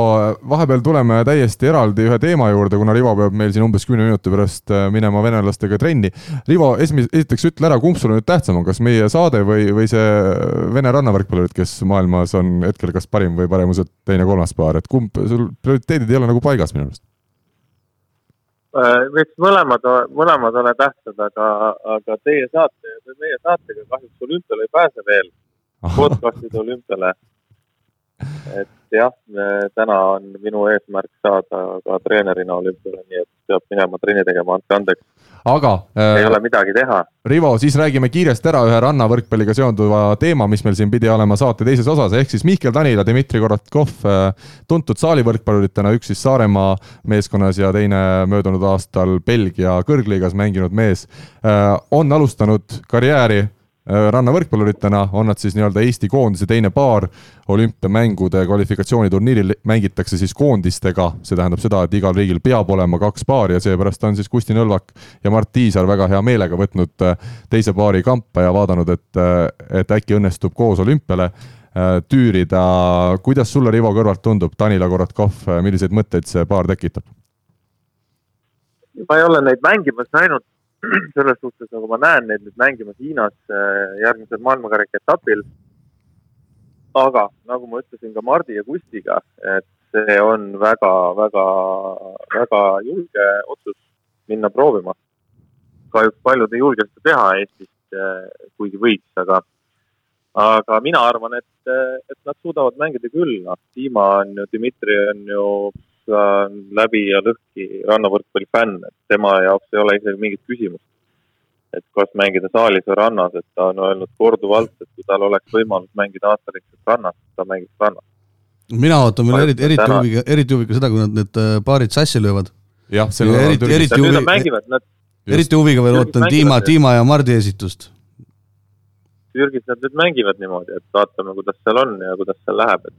vahepeal tuleme täiesti eraldi ühe teema juurde, kuna Rivo peab meil siin umbes kümne minuti pärast äh, minema venelastega trenni. Rivo, esmi-, esiteks ütle ära, kumb sulle nüüd tähtsam on, kas meie saade või, või see Vene rannavõrkpallurid, kes maailmas on hetkel kas parim või paremuselt teine-kolmas paar, et kumb, sul prioriteedid ei ole nagu paigas minu arust eks mõlemad, mõlemad ole tähtsad, aga, aga teie saate meie saatega kahjuks olümpiale ei pääse veel. podcast'id olümpiale. et jah, täna on minu eesmärk saada ka treenerina olümpiale, nii et peab minema trenni tegema, andke andeks aga äh, ei ole midagi teha. Rivo, siis räägime kiiresti ära ühe rannavõrkpalliga seonduva teema, mis meil siin pidi olema saate teises osas, ehk siis Mihkel Tanila, Dmitri Korotkov, äh, tuntud saalivõrkpalluritena, üks siis Saaremaa meeskonnas ja teine möödunud aastal Belgia kõrgliigas mänginud mees, äh, on alustanud karjääri rannavõrkpalluritena on nad siis nii-öelda Eesti koondise teine paar. olümpiamängude kvalifikatsiooniturniiril mängitakse siis koondistega, see tähendab seda, et igal riigil peab olema kaks paari ja seepärast on siis Kusti Nõlvak ja Mart Tiisar väga hea meelega võtnud äh, teise paari kampa ja vaadanud, et, äh, et äkki õnnestub koos olümpiale tüürida. kuidas sulle, Rivo, kõrvalt tundub, Danila Korotkov, milliseid mõtteid see paar tekitab? ma ei ole neid mängimas näinud (clears throat) selles suhtes nagu ma näen neid nüüd mängimas Hiinas äh, järgmisel maailmakarika etapil. aga nagu ma ütlesin ka Mardi ja Kustiga, et see on väga, väga, väga julge otsus minna proovima. kahjuks paljud ei julge seda teha Eestist, äh, kuigi võiks, aga, aga mina arvan, et, et nad suudavad mängida küll, noh, Dima on ju, Dmitri on ju läbi ja lõhki rannavõrkpalli fänn, et tema jaoks ei ole isegi mingit küsimust. et kas mängida saalis või rannas, et ta on öelnud korduvalt, et kui tal oleks võimalus mängida aastaringselt rannas, ta mängiks rannas. mina ootan veel eriti, eriti huviga, eriti huviga seda, kui nad need äh, paarid sassi löövad. jah, see on eriti, eriti huviga, nad... eriti huviga veel ootan Dima, Dima ja Mardi esitust. Türgis nad nüüd mängivad niimoodi, et vaatame, kuidas seal on ja kuidas seal läheb, et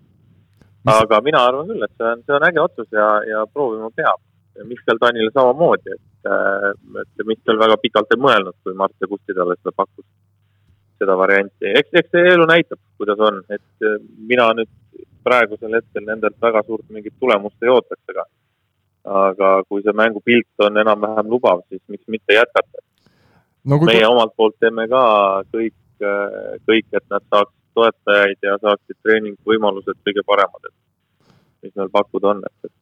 aga mina arvan küll, et see on, see on äge otsus ja, ja proovima peab. Mihkel Tanile samamoodi, et, äh, et Mihkel väga pikalt ei mõelnud, kui Mart ja Kusti talle seda pakkus, seda varianti. eks, eks see elu näitab, kuidas on, et äh, mina nüüd praegusel hetkel nendelt väga suurt mingit tulemust ei ootaks, aga aga kui see mängupilt on enam-vähem lubav, siis miks mitte jätkata no,. meie omalt poolt teeme ka kõik, äh, kõik, et nad saaks toetajaid ja saaksid treeningvõimalused kõige paremad, et mis meil pakkuda on, et, et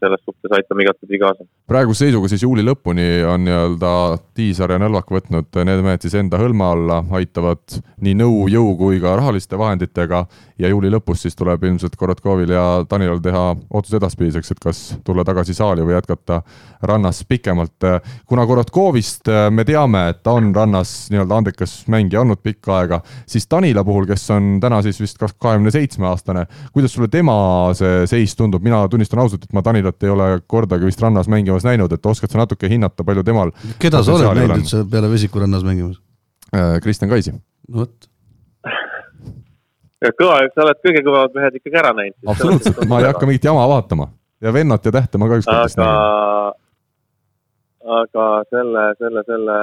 selles suhtes aitame igatepidi kaasa. praeguse seisuga siis juuli lõpuni on nii-öelda Tiisar ja Nõlvak võtnud need mehed siis enda hõlma alla, aitavad nii nõu, jõu kui ka rahaliste vahenditega ja juuli lõpus siis tuleb ilmselt Korotkovil ja Danilal teha otsus edaspidiseks, et kas tulla tagasi saali või jätkata rannas pikemalt. kuna Korotkovist me teame, et ta on rannas nii-öelda andekas mängija olnud pikka aega, siis Danila puhul, kes on täna siis vist kahekümne seitsme aastane, kuidas sulle tema see seis tundub, mina tunnistan ausalt, et ma Danilat ei ole kordagi vist rannas mängimas näinud, et oskad sa natuke hinnata, palju temal keda sa oled näinud üldse peale Vesiku rannas mängimas? Äh, Kristjan Kaisi. no vot kõva, sa oled kõige kõvemad mehed ikkagi ära näinud. absoluutselt, ma ei hakka mingit jama vaatama ja vennat ja tähte ma ka ükskord vist nägin. aga selle, selle, selle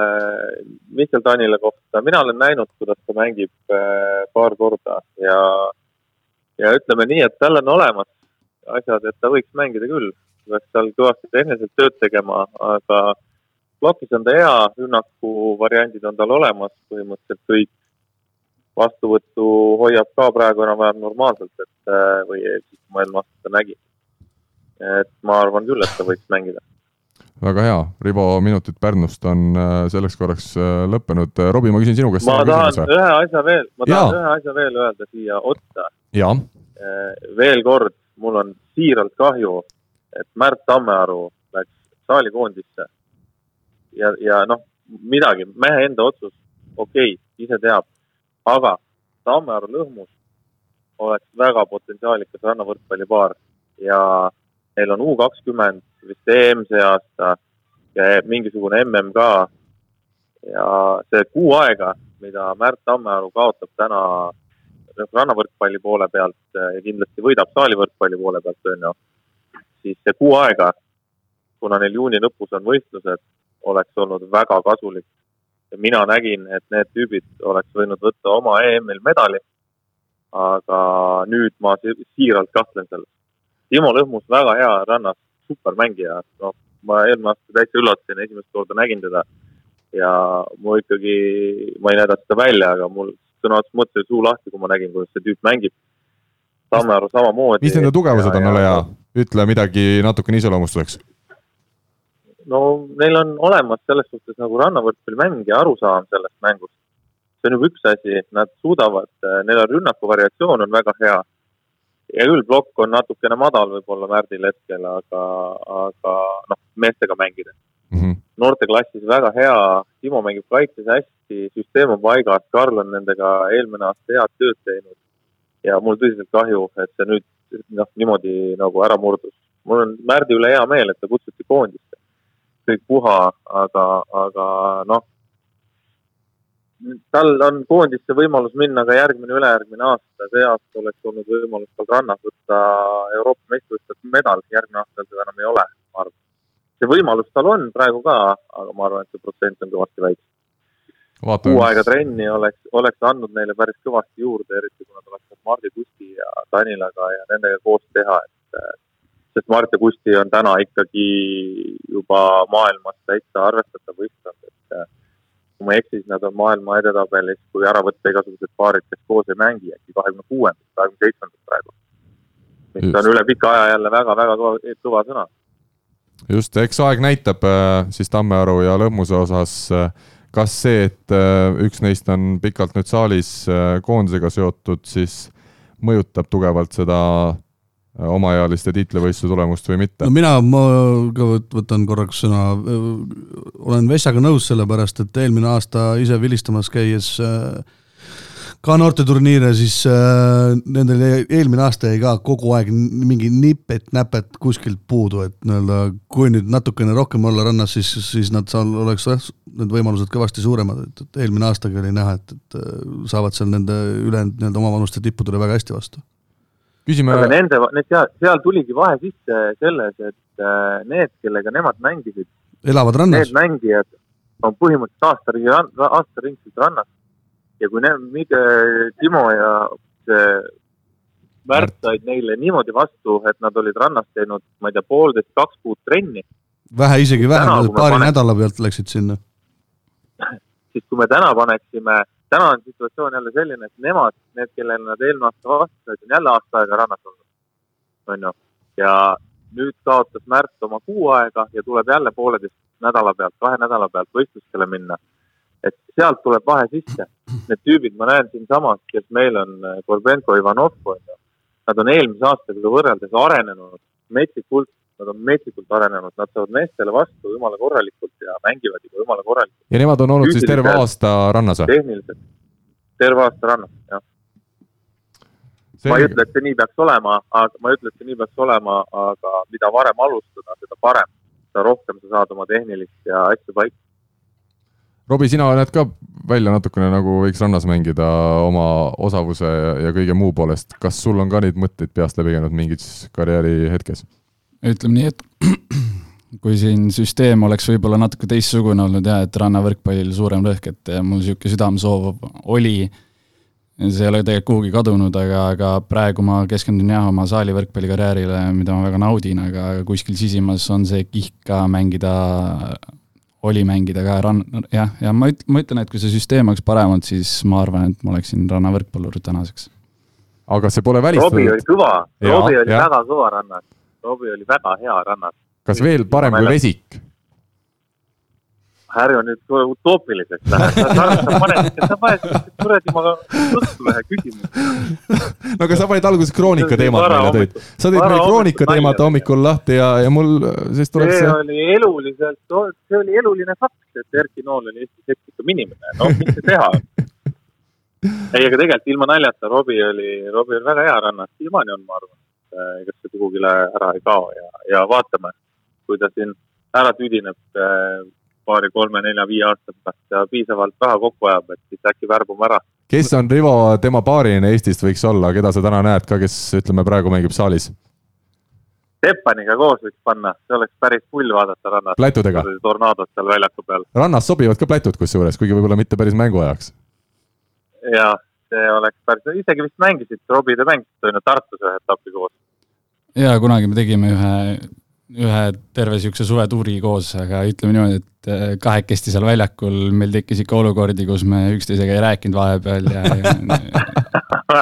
Mihkel Tanile kohta, mina olen näinud, kuidas ta mängib äh, paar korda ja, ja ütleme nii, et tal on olemas asjad, et ta võiks mängida küll. peaks seal kõvasti tehniliselt tööd tegema, aga plokis on ta hea, rünnaku variandid on tal olemas põhimõtteliselt kõik vastuvõttu hoiab ka praegu enam-vähem normaalselt, et äh, või siis eelmine aasta seda nägin. et ma arvan küll, et ta võiks mängida. väga hea, Rivo, minutid Pärnust on äh, selleks korraks äh, lõppenud. Robbie, ma küsin sinu käest. ma tahan küsimuse. ühe asja veel, ma tahan ja. ühe asja veel öelda siia otsa. veel kord, mul on siiralt kahju, et Märt Tammearu läks saalikoondisse. ja, ja noh, midagi, mehe enda otsus, okei okay,, ise teab aga Tammearu lõhmus oleks väga potentsiaalikas rannavõrkpallipaar ja neil on U kakskümmend vist EM see aasta ja mingisugune MM ka. ja see kuu aega, mida Märt Tammearu kaotab täna rannavõrkpalli poole pealt ja kindlasti võidab saalivõrkpalli poole pealt, on ju, siis see kuu aega, kuna neil juuni lõpus on võistlused, oleks olnud väga kasulik mina nägin, et need tüübid oleks võinud võtta oma EM-il medali. aga nüüd ma siiralt kahtlen selles. Timo Lõhmus, väga hea rannas, supermängija, noh, ma eelmine aasta täitsa üllatasin, esimest korda nägin teda. ja mu ikkagi, ma ei näidanud seda välja, aga mul sõna otseses mõttes suu lahti, kui ma nägin, kuidas see tüüp mängib. Tammearu samamoodi. mis nende tugevused on, ole hea, ütle midagi natukene iseloomustuseks no neil on olemas selles suhtes nagu rannavõrkpallimäng ja arusaam sellest mängust. see on juba üks asi, nad suudavad, neil on rünnaku variatsioon on väga hea. ja küll plokk on natukene madal võib-olla Märdil hetkel, aga, aga noh, meestega mängida mm -hmm.. noorteklassis väga hea, Timo mängib kaitses hästi, süsteem on paigas, Karl on nendega eelmine aasta head tööd teinud. ja mul tõsiselt kahju, et see nüüd noh, niimoodi nagu ära murdus. mul on Märdi üle hea meel, et ta kutsuti koondisse kõik puha, aga, aga noh, tal on koondisse võimalus minna ka järgmine, ülejärgmine aasta, see aasta oleks olnud võimalus tal rannas võtta Euroopa meistrivõistluste medal, järgmine aasta seda enam ei ole, ma arvan. see võimalus tal on praegu ka, aga ma arvan, et see protsent on kõvasti väiksem. Kuu aega trenni oleks, oleks andnud neile päris kõvasti juurde, eriti kui nad oleks Mardi Kusti ja Danilaga ja nendega koos teha, et sest Mart ja Kusti on täna ikkagi juba maailmas täitsa arvestatav võistkond, et äh, kui ma ei eksi, siis nad on maailma edetabelis, kui ära võtta igasugused paarid, kes koos ei mängi, äkki kahekümne kuuendad, kahekümne seitsmendad praegu. mis on üle pika aja jälle väga-väga kõva, sõna. just, eks aeg näitab äh, siis Tammearu ja Lõhmuse osas, äh, kas see, et üks neist on pikalt nüüd saalis koondisega seotud, siis mõjutab tugevalt seda Äh, omaealiste tiitlivõistluse tulemust või mitte? no mina, ma ka võtan korraks sõna, olen Vessaga nõus, sellepärast et eelmine aasta ise vilistamas käies äh, ka noorteturniire, siis äh, nendel eelmine aasta jäi ka kogu aeg mingi nipet-näpet kuskilt puudu, et nii-öelda kui nüüd natukene rohkem olla rannas, siis, siis nad seal oleks need võimalused kõvasti suuremad, et, et eelmine aastagi oli näha, et, et saavad seal nende ülejäänud nii-öelda omavanuste tippudele väga hästi vastu küsime. aga nende, need seal, seal tuligi vahe sisse selles, et äh, need, kellega nemad mängisid. elavad rannas. Need mängijad on põhimõtteliselt aasta, aastaringselt rannas. Ja kui need, Timo ja see Märt said neile niimoodi vastu, et nad olid rannas teinud, ma ei tea, poolteist, kaks kuud trenni. vähe, isegi vähem, paari panek... nädala pealt läksid sinna (laughs) siis kui me täna paneksime täna on situatsioon jälle selline, et nemad, need, kellele nad eelmine aasta vastu said, on jälle aasta aega rannas olnud. on ju, ja nüüd kaotas Märt oma kuu aega ja tuleb jälle pooleteist nädala pealt, kahe nädala pealt võistlustele minna. Et sealt tuleb vahe sisse. Need tüübid, ma näen siinsamas, kes meil on, Gorbenko, Ivanov, on ju, nad on eelmise aastaga võrreldes arenenud metsikult, nad on metsikult arenenud, nad saavad meestele vastu jumala korralikult ja mängivad juba jumala korralikult. ja nemad on olnud siis terve aasta rannas või? tehniliselt, terve aasta rannas, jah ma ei ütle, et see nii peaks olema, aga ma ei ütle, et see nii peaks olema, aga mida varem alustada, seda parem. seda rohkem sa saad oma tehnilist ja asju paika. Robbie, sina näed ka välja natukene nagu võiks rannas mängida oma osavuse ja kõige muu poolest. kas sul on ka neid mõtteid peast läbi käinud mingis karjääri hetkes? ütleme nii, et (clears throat) kui siin süsteem oleks võib-olla natuke teistsugune olnud ja et rannavõrkpallil suurem lõhk, et mul niisugune südamesoov oli see ei ole tegelikult kuhugi kadunud, aga, aga praegu ma keskendun jah oma saali võrkpallikarjäärile, mida ma väga naudin, aga kuskil sisimas on see kihk ka mängida, oli mängida ka rann-, jah, ja ma üt-, ma ütlen, et kui see süsteem oleks parem olnud, siis ma arvan, et ma oleksin rannavõrkpallur tänaseks. aga see pole välistatud. Robbie oli kõva, Robbie oli ja. väga kõva rannas, Robbie oli väga hea rannas. kas veel parem kui Vesik? Ärge nüüd utoopiliseks lähe, sa paned, sa paned kuradi ma juttu ühe küsimuse. no aga sa panid alguses kroonika teemat meile tõid. sa tõid meil kroonika teemat hommikul lahti ja, ja mul siis tuleb see. oli eluliselt, see oli eluline fakt, et Erki Nool oli Eesti sektikam inimene, noh, mis see teha on. ei, aga tegelikult ilma naljata, Robbie oli, Robbie oli väga hea rannas, siiamaani on, ma arvan, ega see kuhugile ära ei kao ja, ja vaatame, kui ta siin ära tüdineb paari, kolme, nelja, viie aasta pärast ja piisavalt raha kokku ajab, et siis äkki värbume ära. kes on Rivo tema paariline Eestist võiks olla, keda sa täna näed ka, kes ütleme praegu mängib saalis? Teppaniga koos võiks panna, see oleks päris pull vaadata rannas. plätudega? tornaadod seal väljaku peal. rannas sobivad ka plätud kusjuures, kuigi võib-olla mitte päris mänguajaks. jaa, see oleks päris, isegi vist mängisid, Robbie, te mängisite on ju Tartus ühe etapi koos? jaa, kunagi me tegime ühe ühe terve niisuguse suvetuuri koos, aga ütleme niimoodi, et äh, kahekesti seal väljakul meil tekkis ikka olukordi, kus me üksteisega ei rääkinud vahepeal ja, ja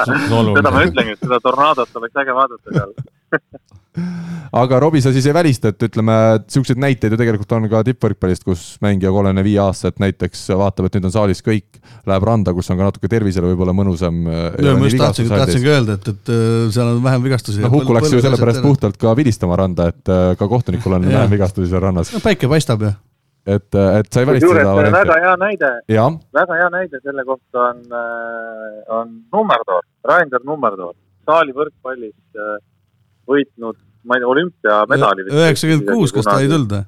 (laughs) seda ma ütlengi, et seda tornaadot oleks äge vaadata seal (laughs) aga Robbie, sa siis ei välista, et ütleme, siukseid näiteid ju tegelikult on ka tippvõrkpallist, kus mängija kolmekümne viie aastaselt näiteks vaatab, et nüüd on saalis kõik, läheb randa, kus on ka natuke tervisele võib-olla mõnusam. ja ma just tahtsingi, tahtsingi öelda, et, et äh, seal on vähem vigastusi. no Huku läks ju sellepärast puhtalt ka vilistama randa, et äh, ka kohtunikul on (laughs) vähem vigastusi seal rannas. no päike paistab ju et, äh, et sa ei välista seda varianti. väga hea näide, väga hea näide selle kohta on, on Nummertoor, Rainer Nummertoor, saali võrkpallis võitnud, ma ei tea, olümpiamedali. üheksakümmend kuus, kas ta ei tulnud või?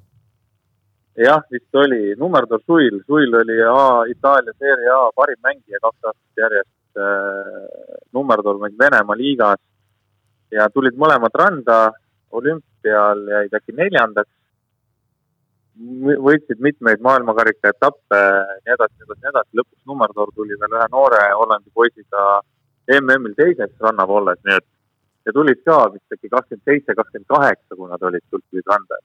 jah, vist oli, Numerdor Suil, Suil oli A, Itaalia seeria A parim mängija kaks aastat järjest äh,. Numerdor mängib Venemaa liigas ja tulid mõlemad randa, olümpial jäid äkki neljandaks. võitsid mitmeid maailmakarika etappe, nii edasi, nii edasi, nii edasi, lõpuks Numerdor tuli veel ühe noore Hollandi poisiga MM-il teiseks ranna olles, nii et ja tulid ka vist äkki kakskümmend seitse, kakskümmend kaheksa, kui nad olid, tulid randa.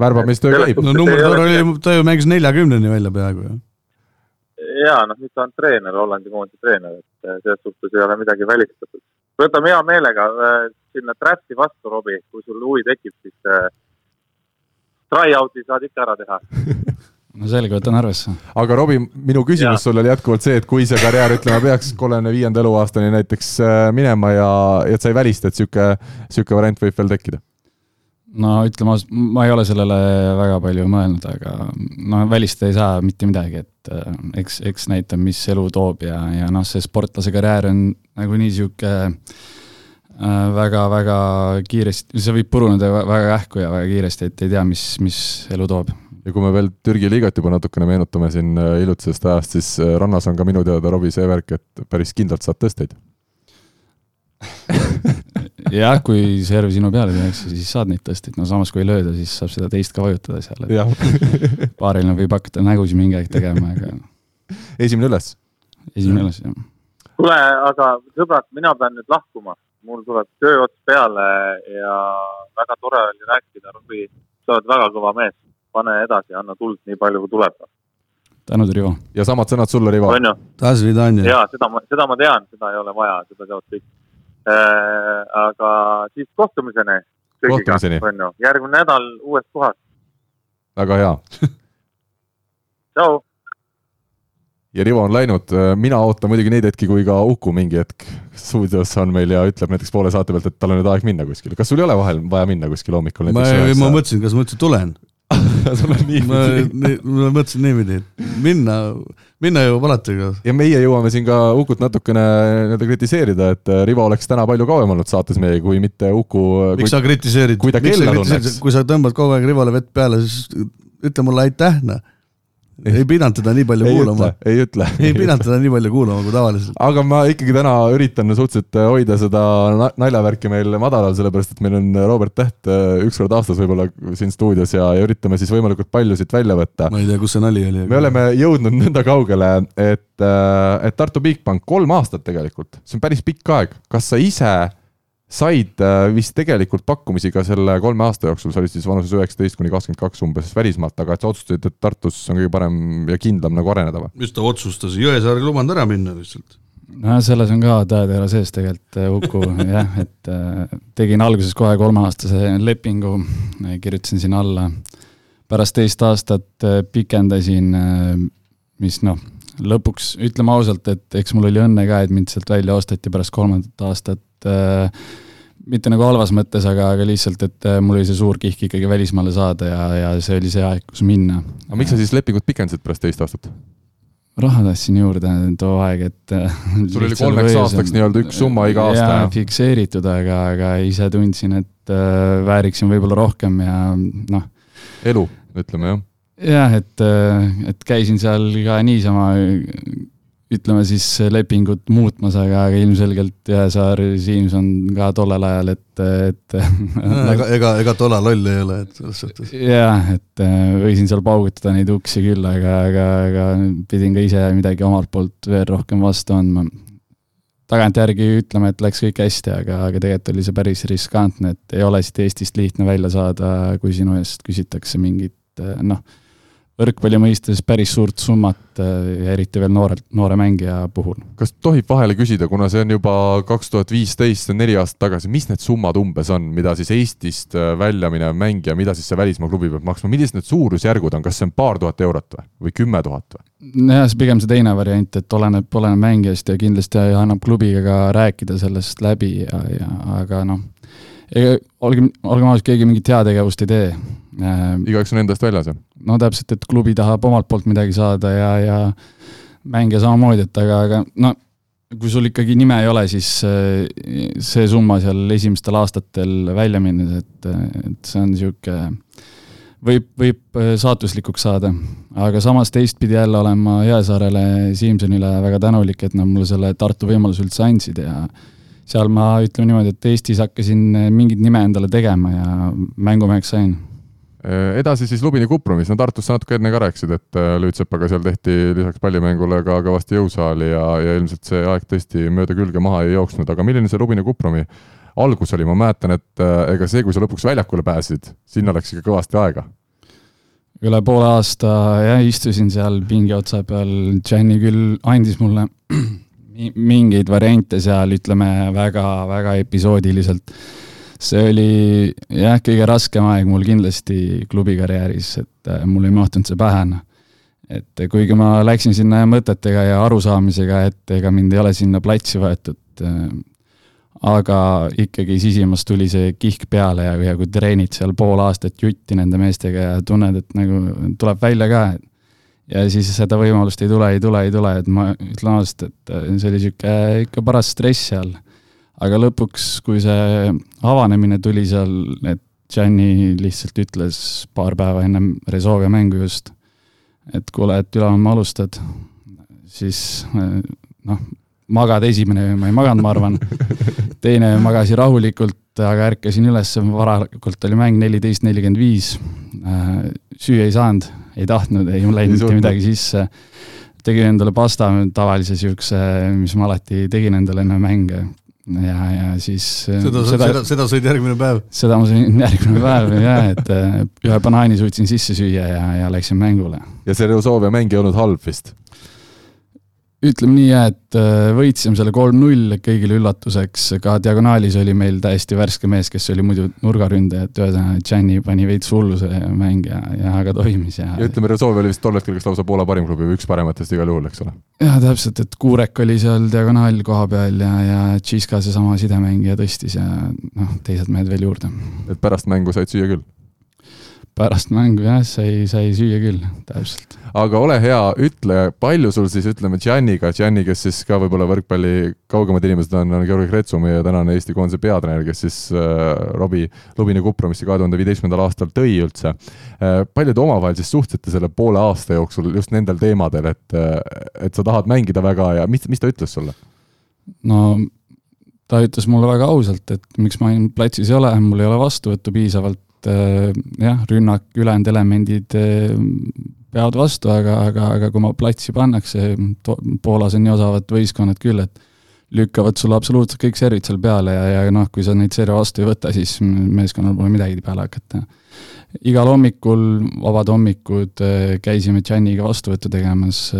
värbamistöö käib. no number oli, ta ju mängis neljakümneni välja peaaegu ju. ja noh, nüüd ta on treener, Hollandi koondise treener, et eh, selles suhtes ei ole midagi välistatud. võtame hea meelega äh, sinna Trapsi vastu, Robbie, kui sul huvi tekib, siis äh, try-out'i saad ikka ära teha (laughs) no selge, võtan arvesse. aga Robbie, minu küsimus sulle oli jätkuvalt see, et kui see karjäär, ütleme, peaks kolmekümne viienda eluaastani näiteks äh, minema ja, ja et sa ei välista, et sihuke, sihuke variant võib veel tekkida? no ütleme ausalt, ma ei ole sellele väga palju mõelnud, aga no välistada ei saa mitte midagi, et äh, eks, eks näitab, mis elu toob ja, ja noh, see sportlase karjäär on nagunii sihuke väga-väga äh, kiiresti, see võib puruneda väga kähku ja väga kiiresti, et ei tea, mis, mis elu toob ja kui me veel Türgi liigat juba natukene meenutame siin äh, hiljutisest ajast, siis äh, rannas on ka minu teada, Robbie, see värk, et päris kindlalt saad tõsteid. (laughs) Jah, kui serv sinu peale tehakse, siis saad neid tõsteid, no samas kui ei lööda, siis saab seda teist ka vajutada seal, et paariline (laughs) võib hakata nägusid mingi aeg tegema, aga (laughs) esimene üles? esimene üles, jah. kuule, aga sõbrad, mina pean nüüd lahkuma, mul tuleb töö ots peale ja väga tore oli rääkida, Robbie, sa oled väga kõva mees pane edasi, anna tuld nii palju, kui tuleb. tänud, Rivo! ja samad sõnad sulle, Rivo! on ju? jaa, seda ma, seda ma tean, seda ei ole vaja, seda teavad kõik. aga siis kohtumiseni Kohtumiseni. on ju, järgmine nädal uues kohas, väga hea. (laughs) tšau. ja Rivo on läinud, mina ootan muidugi neid hetki, kui ka Uku mingi hetk stuudios on meil ja ütleb näiteks poole saate pealt, et tal on nüüd aeg minna kuskile. kas sul ei ole vahel vaja minna kuskile hommikul ma, ma mõtlesin, kas ma üldse tulen. (laughs) sul on nii ma, ma mõtlesin niimoodi, et minna, minna jõuab alati, aga ja meie jõuame siin ka Ukut natukene nii-öelda kritiseerida, et Rivo oleks täna palju kauem olnud saates meiega, kui mitte Uku. miks sa kritiseerid, kui ta kella tunneks., kui sa tõmbad kogu aeg Rivole vett peale, siis ütle mulle aitäh, noh. Ei pidanud teda nii palju ei kuulama ei ütle. ei pidanud teda nii palju kuulama kui tavaliselt. aga ma ikkagi täna üritan suhteliselt hoida seda na- naljavärki meil madalal, sellepärast et meil on Robert Täht äh, üks kord aastas võib-olla siin stuudios ja, ja üritame siis võimalikult palju siit välja võtta. ma ei tea, kus see nali oli. me oleme jõudnud nõnda kaugele, et, et Tartu Bigbank kolm aastat tegelikult, see on päris pikk aeg. kas sa ise said äh, vist tegelikult pakkumisi ka selle kolme aasta jooksul, sa olid siis vanuses üheksateist kuni kakskümmend kaks umbes välismaalt, aga et sa otsustasid, et Tartus on kõige parem ja kindlam nagu areneda või? mis ta otsustas, Jõesaar ei lubanud ära minna lihtsalt. no selles on ka tõetera sees tegelikult äh, Uku (laughs) jah, et äh, tegin alguses kohe kolmeaastase lepingu, kirjutasin sinna alla. pärast teist aastat pikendasin, mis noh, lõpuks ütleme ausalt, et eks mul oli õnne ka, et mind sealt välja osteti pärast kolmandat aastat. Mitte nagu halvas mõttes, aga, aga lihtsalt, et äh, mul oli see suur kihk ikkagi välismaale saada ja, ja see oli see aeg, kus minna. aga miks sa siis lepingut pikendasid pärast teist aastat? raha tahtsin juurde too aeg, et äh, sul oli kolmeks võis- aastaks nii-öelda üks summa iga aasta jaa ja, fikseeritud, aga, aga ise tundsin, et äh, vääriksin võib-olla rohkem ja noh, elu, ütleme jah. jah, et, et käisin seal ka niisama ütleme siis lepingut muutmas, aga, aga ilmselgelt Jõesaar Siimson ka tollel ajal, et, et (laughs) ega, ega, ega tola loll ei ole, et selles suhtes. jah, et äh, võisin seal paugutada neid uksi küll, aga, aga, aga pidin ka ise midagi omalt poolt veel rohkem vastu andma. tagantjärgi ütleme, et läks kõik hästi, aga, aga tegelikult oli see päris riskantne, et ei ole siit Eestist lihtne välja saada, kui sinu eest küsitakse mingit äh, noh, võrkpalli mõistes päris suurt summat äh, ja eriti veel noorelt, noore mängija puhul. kas tohib vahele küsida, kuna see on juba kaks tuhat viisteist, see on neli aastat tagasi, mis need summad umbes on, mida siis Eestist äh, välja minev mängija, mida siis see välismaa klubi peab maksma, millised need suurusjärgud on, kas see on paar tuhat eurot või, või kümme tuhat või? jah, see pigem see teine variant, et oleneb, oleneb mängijast ja kindlasti annab klubiga ka rääkida sellest läbi ja, ja aga noh, olgem, olgem ausad, keegi mingit heategevust ei tee. igaüks on endast väljas, jah? no täpselt, et klubi tahab omalt poolt midagi saada ja, ja mängija samamoodi, et aga, aga no kui sul ikkagi nime ei ole, siis äh, see summa seal esimestel aastatel välja minnes, et, et see on niisugune võib, võib äh, saatuslikuks saada, aga samas teistpidi jälle olen ma Jõesaarele, Siimsonile väga tänulik, et nad mulle selle Tartu võimaluse üldse andsid ja seal ma ütleme niimoodi, et Eestis hakkasin mingit nime endale tegema ja mängumeheks sain. Äh, edasi siis Lubini Kupromis, no Tartus sa natuke enne ka rääkisid, et äh, Lüütsepaga seal tehti lisaks pallimängule ka kõvasti jõusaali ja, ja ilmselt see aeg tõesti mööda külge maha ei jooksnud, aga milline see Lubini Kupromi algus oli, ma mäletan, et äh, ega see, kui sa lõpuks väljakule pääsesid, sinna läks ikka kõvasti aega. üle poole aasta jah, istusin seal pingi otsa peal, Gianni küll andis mulle mingeid variante seal, ütleme väga, väga episoodiliselt. see oli jah, kõige raskem aeg mul kindlasti klubi karjääris, et äh, mul ei mahtunud see pähe, noh. et kuigi ma läksin sinna mõtetega ja arusaamisega, et ega mind ei ole sinna platsi võetud, aga ikkagi sisimas tuli see kihk peale ja, ja kui treenid seal pool aastat jutti nende meestega ja tunned, et nagu tuleb välja ka, ja siis seda võimalust ei tule, ei tule, ei tule, et ma ütlen ausalt, et see oli niisugune ikka paras stress seal. aga lõpuks, kui see avanemine tuli seal, et Gianni lihtsalt ütles paar päeva ennem Rezovia mängu just, et kuule, et Ülehomme alustad, siis noh, magada esimene ma ei maganud, ma arvan, (laughs) teine magasin rahulikult, aga ärkasin üles, varakult oli mäng neliteist, nelikümmend viis, süüa ei saanud, ei tahtnud, ei läinud Ei mitte midagi sisse, tegin endale pasta, tavalise niisuguse, mis ma alati tegin endale enne mänge ja, ja siis seda, seda, seda sõid järgmine päev. seda ma sõin järgmine päev jah, et äh, ühe banaani suutsin sisse süüa ja, ja läksin mängule. ja see Reosovia mäng ei olnud halb vist. Ütleme nii jah, et äh, võitsime selle kolm-null kõigile üllatuseks, ka diagonaalis oli meil täiesti värske mees, kes oli muidu nurgaründaja, et ühesõnaga Gianni pani veits hullu see mäng ja, ja aga toimis ja. ja ütleme, Rezov oli vist tol hetkel kas lausa Poola parim klubi või üks parematest igal juhul, eks ole? jah, täpselt, et Kurek oli seal diagonaal koha peal ja, ja Tšiska seesama sidemängija tõstis ja noh, teised mehed veel juurde. et pärast mängu said süüa küll? Pärast mängu jah, sai, sai süüa küll, täpselt. aga ole hea, ütle, palju sul siis ütleme Gianniga, Gianni, kes siis ka võib-olla võrkpalli kaugemad inimesed on, on Georgi Kretsu, meie tänane Eesti koondise peatreener, kes siis äh, Robbie Lubini Kupramisse kahe tuhande viieteistkümnendal aastal tõi üldse äh,. palju te omavahel siis suhtlesite selle poole aasta jooksul just nendel teemadel, et, äh, et sa tahad mängida väga ja mis, mis ta ütles sulle? no ta ütles mulle väga ausalt, et miks ma platsis ei ole, mul ei ole vastuvõttu piisavalt et äh, jah, rünnak, ülejäänud elemendid äh, peavad vastu, aga, aga, aga kui ma platsi pannakse, Poolas on nii osavad võistkonnad küll, et lükkavad sulle absoluutselt kõik servid seal peale ja, ja noh, kui sa neid serve vastu ei võta, siis meeskonnal pole midagi peale hakata. igal hommikul, vabad hommikud, äh, käisime Gianniga vastuvõttu tegemas,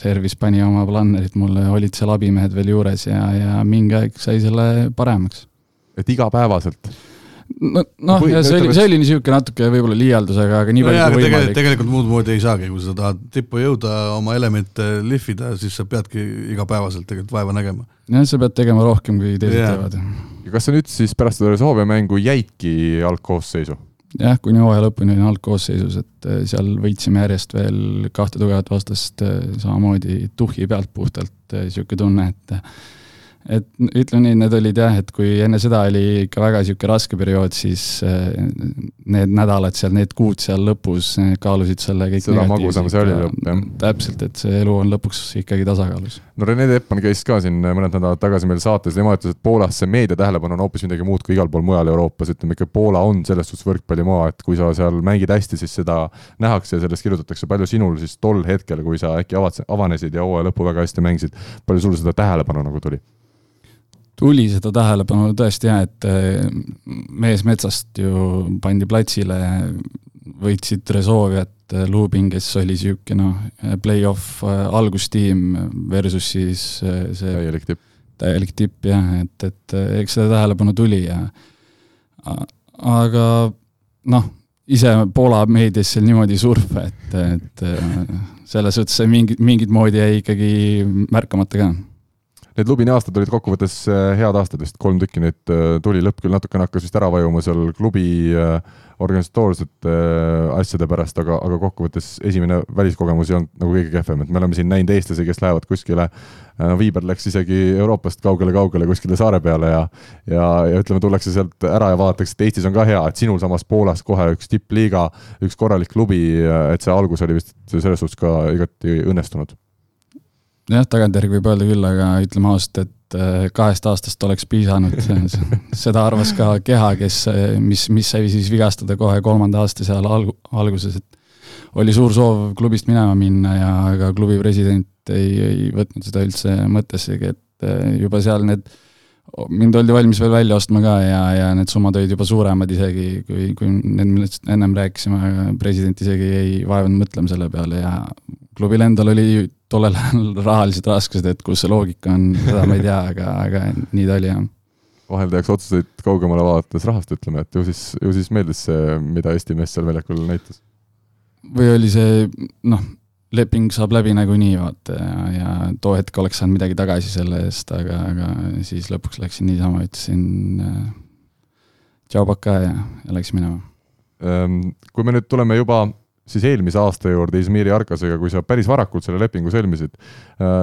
servis pani oma plannerid mulle, olid seal abimehed veel juures ja, ja mingi aeg sai selle paremaks. et igapäevaselt? No noh, ja see oli, see oli niisugune natuke võib-olla liialdus, aga, aga nii no palju jaa, kui tegelikult, võimalik. tegelikult muud moodi ei saagi, kui sa tahad tippu jõuda, oma elemente lihvida, siis sa peadki igapäevaselt tegelikult vaeva nägema. jah, sa pead tegema rohkem, kui teised Jaa. teevad. ja kas sa nüüd siis pärast seda Soome mängu jäidki algkoosseisu? jah, kuni hooaja lõpuni olin algkoosseisus, et eh, seal võitsime järjest veel kahte tugevat vastast, eh, samamoodi tuhhi pealt puhtalt, niisugune tunne, et et ütleme nii, need olid jah, et kui enne seda oli ikka väga niisugune raske periood, siis eh, need nädalad seal, need kuud seal lõpus eh, kaalusid selle kõik Seda magusam see oli lõpp, jah. täpselt, et see elu on lõpuks ikkagi tasakaalus. no Rene Teppan käis ka siin mõned nädalad tagasi meil saates, tema ütles, et Poolas see meedia tähelepanu on hoopis midagi muud kui igal pool mujal Euroopas, ütleme ikka Poola on selles suhtes võrkpallimaa, et kui sa seal mängid hästi, siis seda nähakse ja sellest kirjutatakse, palju sinul siis tol hetkel, kui sa äkki avad, avanesid ja hooaja lõppu väga hästi mängisid, palju sul seda tähelepanu nagu tuli? Tuli seda tähelepanu tõesti jah, et eh, mees metsast ju pandi platsile, võitsid Resolviat, Lubin, kes oli niisugune noh, play-off eh, algustiim versus siis eh, see täielik tipp. täielik tipp jah, et, et eks seda tähelepanu tuli ja aga noh, ise Poola meedias seal niimoodi ei surfa, et, et selles suhtes see mingi, mingit moodi jäi ikkagi märkamata ka Need Lubini aastad olid kokkuvõttes äh, head aastad vist, kolm tükki neid äh, tuli, lõpp küll natukene hakkas vist ära vajuma seal klubi äh, organisatoorsete asjade pärast, aga, aga kokkuvõttes esimene väliskogemus ei olnud nagu kõige kehvem, et me oleme siin näinud eestlasi, kes lähevad kuskile, no Viiber läks isegi Euroopast kaugele-kaugele kuskile saare peale ja ja, ja ütleme, tullakse sealt ära ja vaadatakse, et Eestis on ka hea, et sinul samas Poolas kohe üks tippliiga, üks korralik klubi, et see algus oli vist selles suhtes ka igati õnnestunud jah, tagantjärgi võib öelda küll, aga ütleme ausalt, et äh, kahest aastast oleks piisanud, (laughs) seda arvas ka keha, kes, mis, mis sai siis vigastada kohe kolmanda aasta seal alg-, alguses, et oli suur soov klubist minema minna ja ka klubi president ei, ei võtnud seda üldse mõttessegi, et äh, juba seal need, mind oldi valmis veel välja ostma ka ja, ja need summad olid juba suuremad isegi, kui, kui need, millest ennem rääkisime, president isegi ei vaevanud mõtlema selle peale ja klubil endal oli tollel ajal (laughs) rahalised raskused, et kus see loogika on, seda ma ei tea, aga, aga nii ta oli jah. vahel tehakse otsuseid kaugemale vaadates rahast, ütleme, et ju siis, ju siis meeldis see, mida Eesti mees seal väljakul näitas. või oli see noh, leping saab läbi nagunii vaata ja, ja too hetk oleks saanud midagi tagasi selle eest, aga, aga siis lõpuks läksin niisama, ütlesin äh, tšau, pakaa ja, ja läks minema. Ehm, kui me nüüd tuleme juba siis eelmise aasta juurde Izmiri Arkasega, kui sa päris varakult selle lepingu sõlmisid.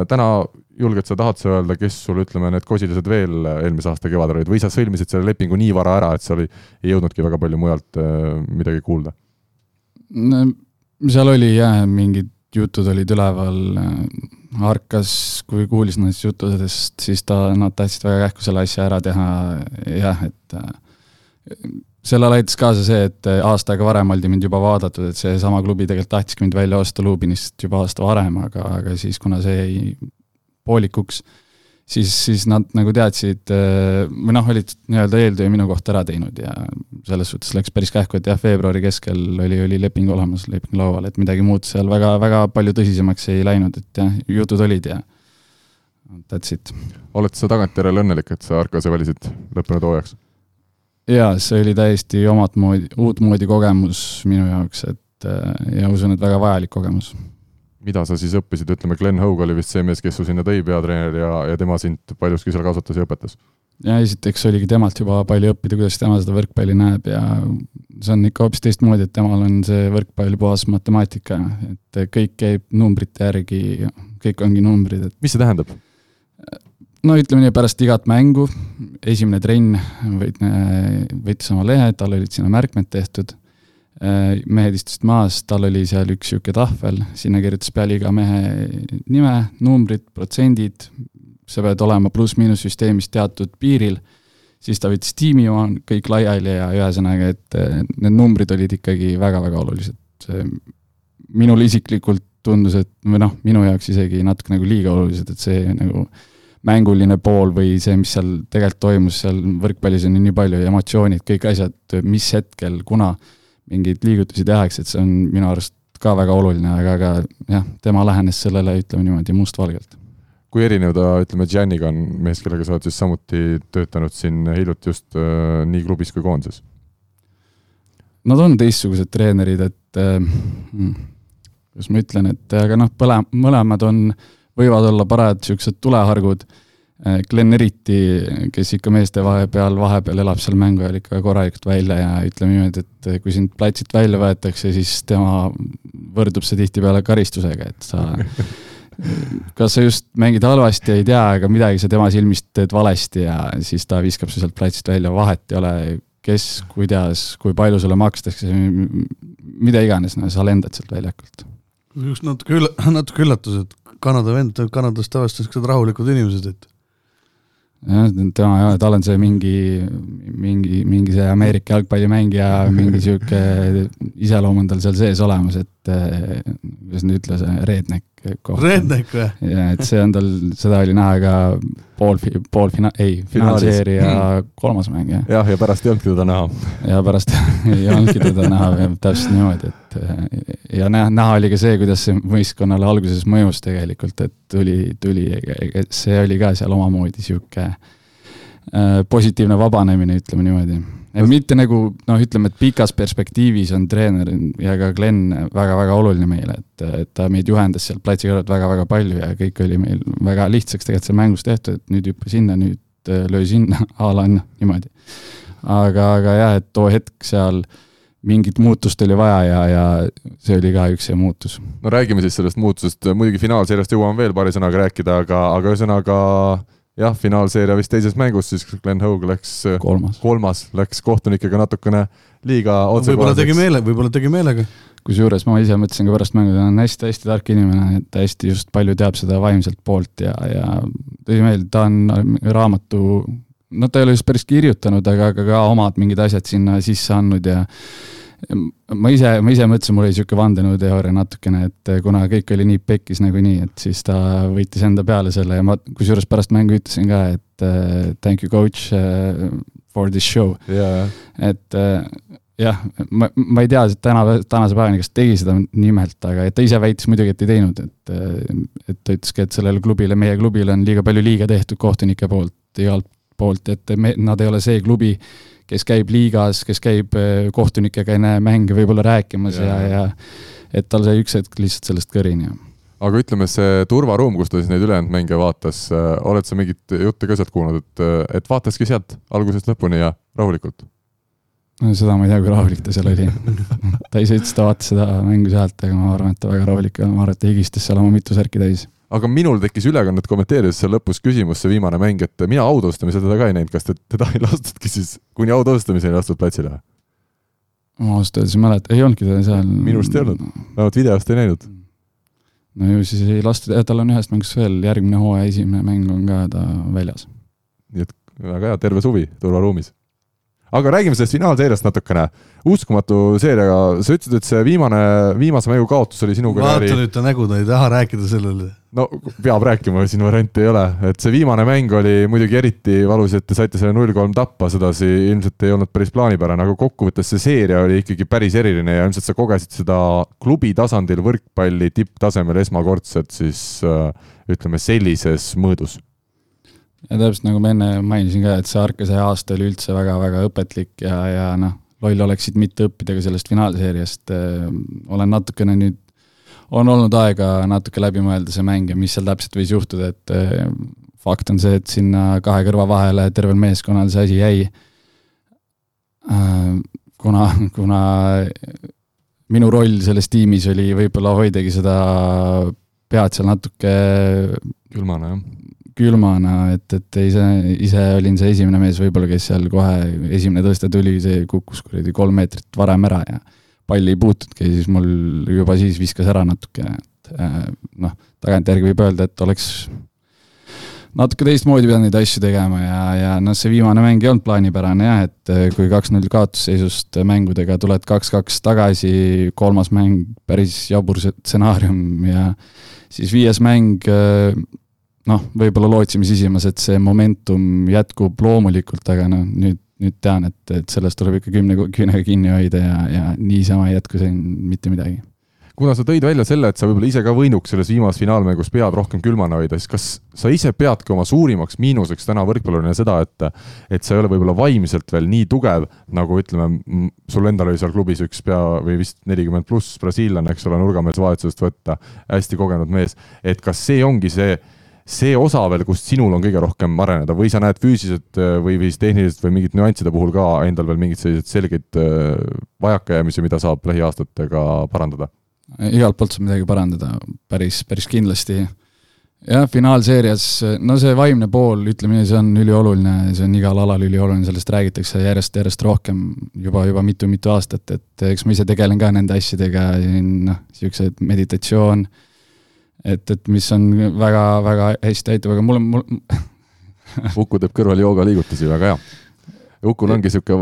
täna julged sa, tahad sa öelda, kes sul, ütleme, need kosilased veel eelmise aasta kevadel olid või sa sõlmisid selle lepingu nii vara ära, et sa oli, ei jõudnudki väga palju mujalt midagi kuulda? seal oli jah, mingid jutud olid üleval, Arkas, kui kuulis nendest juttudest, siis ta, nad tahtsid väga kähku selle asja ära teha, jah, et sellele aitas kaasa see, et aasta aega varem oldi mind juba vaadatud, et seesama klubi tegelikult tahtski mind välja osta Lubinist juba aasta varem, aga, aga siis, kuna see jäi poolikuks, siis, siis nad nagu teadsid või noh, olid nii-öelda eeltöö minu kohta ära teinud ja selles suhtes läks päris kähku, et jah, veebruari keskel oli, oli leping olemas, leping laual, et midagi muud seal väga, väga palju tõsisemaks ei läinud, et jah, jutud olid ja that's it. oled sa tagantjärele õnnelik, et sa Arkose valisid lõppenud hooajaks? Jaa, see oli täiesti omat moodi, uutmoodi kogemus minu jaoks, et ja usun, et väga vajalik kogemus mida sa siis õppisid, ütleme, Glen Hogue oli vist see mees, kes su sinna tõi, peatreener, ja, ja tema sind paljuski seal kasvatas ja õpetas? ja esiteks oligi temalt juba palju õppida, kuidas tema seda võrkpalli näeb ja see on ikka hoopis teistmoodi, et temal on see võrkpall puhas matemaatika, et kõik käib numbrite järgi, kõik ongi numbrid, et mis see tähendab? No ütleme nii, pärast igat mängu, esimene trenn võit-, võttis oma lehe, tal olid sinna märkmed tehtud Äh, mehed istusid maas, tal oli seal üks niisugune tahvel, sinna kirjutas peale iga mehe nime, numbrid, protsendid, sa pead olema pluss-miinus süsteemis teatud piiril, siis ta võttis tiimi oma kõik laiali ja ühesõnaga, et äh, need numbrid olid ikkagi väga-väga olulised. minul isiklikult tundus, et või noh, minu jaoks isegi natuke nagu liiga olulised, et see nagu mänguline pool või see, mis seal tegelikult toimus, seal võrkpallis on nii palju emotsioonid, kõik asjad, mis hetkel, kuna mingeid liigutusi tehakse, et see on minu arust ka väga oluline, aga, aga jah, tema lähenes sellele, ütleme niimoodi, mustvalgelt. kui erinev ta, ütleme, Gianniga on mees, kellega sa oled siis samuti töötanud siin hiljuti just äh, nii klubis kui koondises? Nad on teistsugused treenerid, et äh, hmm, kuidas ma ütlen, et aga noh, põle-, mõlemad on, võivad olla parajad niisugused tulehargud Äh, Glen eriti, kes ikka meeste vahepeal, vahepeal elab seal mängu ajal ikka korralikult välja ja ütleme niimoodi, et kui sind platsilt välja võetakse, siis tema võrdub see tihtipeale karistusega, et sa (laughs) kas sa just mängid halvasti, ei tea, aga midagi sa tema silmist teed valesti ja siis ta viskab su sealt platsilt välja, vahet ei ole, kes, kuidas, kui palju sulle makstakse, mida iganes, no sa lendad sealt väljakult. üks natuke üll-, (laughs) natuke üllatus, et Kanada vend, kanadlased tavaliselt siuksed rahulikud inimesed, et jah, tema jah, tal on see mingi, mingi, mingi see Ameerika jalgpallimängija, mingi sihuke iseloom on tal seal sees olemas, et eh, kuidas nüüd ütle, see redneck. Redneck või? ja, et see on tal, seda oli näha ka pool, poolfina-, ei, finaalseeria mm. kolmas mäng, jah. jah, ja pärast ei olnudki teda näha. ja pärast (laughs) ei olnudki teda näha, täpselt niimoodi, et ja näha, näha oli ka see, kuidas see võistkonnale alguses mõjus tegelikult, et tuli, tuli, see oli ka seal omamoodi sihuke äh, positiivne vabanemine, ütleme niimoodi mitte nagu noh, ütleme, et pikas perspektiivis on treener ja ka Glen väga-väga oluline meile, et, et ta meid juhendas sealt platsi kõrvalt väga-väga palju ja kõik oli meil väga lihtsaks tegelikult seal mängus tehtud, et nüüd hüppa sinna, nüüd äh, löö sinna, (laughs) a la noh, niimoodi. aga, aga jah, et too hetk seal mingit muutust oli vaja ja, ja see oli ka üks see muutus. no räägime siis sellest muutusest, muidugi finaalseeriast jõuame veel paari sõnaga rääkida, aga, aga ühesõnaga jah, finaalseeria vist teises mängus siis Glen Hogue läks kolmas, kolmas, läks kohtunikega natukene liiga otsekoheseks. võib-olla tegi meele, võib-olla tegi meelega. kusjuures ma ise mõtlesin ka pärast mängu, ta on hästi-hästi tark inimene, et ta hästi just palju teab seda vaimselt poolt ja, ja tõsimeeli, ta on raamatu, no ta ei ole just päris kirjutanud, aga, aga ka omad mingid asjad sinna sisse andnud ja ma ise, ma ise mõtlesin, mul oli niisugune vandenõuteooria natukene, et kuna kõik oli nii pekkis nagunii, et siis ta võitis enda peale selle ja ma kusjuures pärast mängu ütlesin ka, et uh, thank you coach uh, for this show. Yeah.. et uh, jah, ma, ma ei tea täna, tänase päevani, kas tegi seda nimelt, aga ta ise väitis muidugi, et ei teinud, et, et ta ütleski, et sellele klubile, meie klubile on liiga palju liiga tehtud kohtunike poolt, igalt poolt, et me, nad ei ole see klubi, kes käib liigas, kes käib äh, kohtunikega enne mänge võib-olla rääkimas ja, ja, ja et tal sai üks hetk lihtsalt sellest kõrini. aga ütleme, see turvaruum, kus ta siis neid ülejäänud mänge vaatas, äh, oled sa mingit juttu ka sealt kuulnud, et, äh, et vaataski sealt algusest lõpuni ja rahulikult? no seda ma ei tea, kui rahulik ta seal oli (laughs) ta ise ütles, ta vaatas seda mängu sealt, aga ma arvan, et ta väga rahulik on, ma arvan, et ta higistas seal oma mitu särki täis aga minul tekkis ülekannet kommenteerides seal lõpus küsimus, see viimane mäng, et mina autasustamisel teda ka ei näinud, kas te, teda ei (laughs) lastudki siis kuni autasustamiseni ei lastud platsile? ma ausalt öeldes ei mäleta, ei olnudki ta seal. minu arust ei olnud, vähemalt videost ei näinud. no ju siis ei lastud, tal on ühest mängust veel, järgmine hooaja esimene mäng on ka ta väljas. nii et väga hea, terve suvi turvaruumis. Aga räägime sellest finaalseeriast natukene. uskumatu seeriaga, sa ütlesid, et see viimane, viimase mängu kaotus oli sinu vaata karjääri nüüd ta nägu, ta ei taha rääkida sellele. no peab rääkima, siin varianti ei ole, et see viimane mäng oli muidugi eriti valus, et te saite selle null-kolm tappa, sedasi ilmselt ei olnud päris plaanipärane, aga kokkuvõttes see seeria oli ikkagi päris eriline ja ilmselt sa kogesid seda klubi tasandil võrkpalli tipptasemel esmakordselt siis äh, ütleme sellises mõõdus. Ja täpselt nagu ma enne mainisin ka, et see Arkase aasta oli üldse väga-väga õpetlik ja, ja noh, loll oleksid mitte õppida ka sellest finaalseeriast. olen natukene nüüd, on olnud aega natuke läbi mõelda see mäng ja mis seal täpselt võis juhtuda, et eh, fakt on see, et sinna kahe kõrva vahele tervel meeskonnal see asi jäi. kuna, kuna minu roll selles tiimis oli võib-olla hoidagi seda pead seal natuke külmane jah. külmana, et, et ise, ise olin see esimene mees võib-olla, kes seal kohe esimene tõste tuli, see kukkus kuradi kolm meetrit varem ära ja palli ei puutudki, siis mul juba siis viskas ära natuke, et äh, noh, tagantjärgi võib öelda, et oleks natuke teistmoodi pidanud neid asju tegema ja, ja noh, see viimane mäng ei olnud plaanipärane jah, et äh, kui kaks-null kaotusseisust mängudega tuled kaks-kaks tagasi, kolmas mäng päris jabur stsenaarium ja siis viies mäng äh, noh, võib-olla lootsime sisimas, et see momentum jätkub loomulikult, aga noh, nüüd, nüüd tean, et, et sellest tuleb ikka kümne küünega kinni hoida ja, ja niisama ei jätku siin mitte midagi. kuna sa tõid välja selle, et sa võib-olla ise ka võinuks selles viimases finaalmängus pead rohkem külmana hoida, siis kas sa ise peadki oma suurimaks miinuseks täna võrkpallurina seda, et et sa ei ole võib-olla vaimselt veel nii tugev, nagu ütleme, sul endal oli seal klubis üks pea või vist nelikümmend pluss brasiillane, eks ole, nurgameelse vahetusest võtta, hästi kogenud mees, et kas see ongi see see osa veel, kust sinul on kõige rohkem areneda või sa näed füüsiliselt äh, või, siis tehniliselt või mingite nüansside puhul ka endal veel mingeid selliseid selgeid äh, vajakajäämisi, mida saab lähiaastatega parandada? igalt poolt saab midagi parandada, päris, päris kindlasti. jah, finaalseerias, no see vaimne pool, ütleme nii, see on ülioluline, see on igal alal ülioluline, sellest räägitakse järjest, järjest rohkem juba, juba mitu-mitu aastat, et eks ma ise tegelen ka nende asjadega, noh, niisugused meditatsioon, et, et mis on väga-väga hästi aitab, aga mul on, mul, (laughs) Uku teeb kõrval joogaliigutusi, väga hea. Ukul ongi sihuke,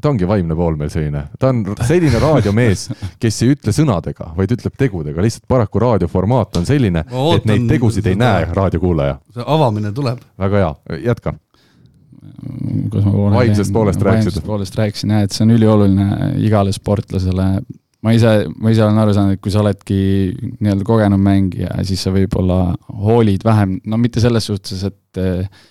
ta ongi vaimne pool meil selline, ta on selline raadiomees, kes ei ütle sõnadega, vaid ütleb tegudega, lihtsalt paraku raadioformaat on selline, et neid tegusid ei näe raadiokuulaja. see avamine tuleb. väga hea, jätka. kus ma poole Vaimsest poolest rääkisid. vaimsest poolest rääkisin jah, et see on ülioluline igale sportlasele. Ma ise, ma ise olen aru saanud, et kui sa oledki nii-öelda kogenud mängija, siis sa võib-olla hoolid vähem, no mitte selles suhtes, et eh,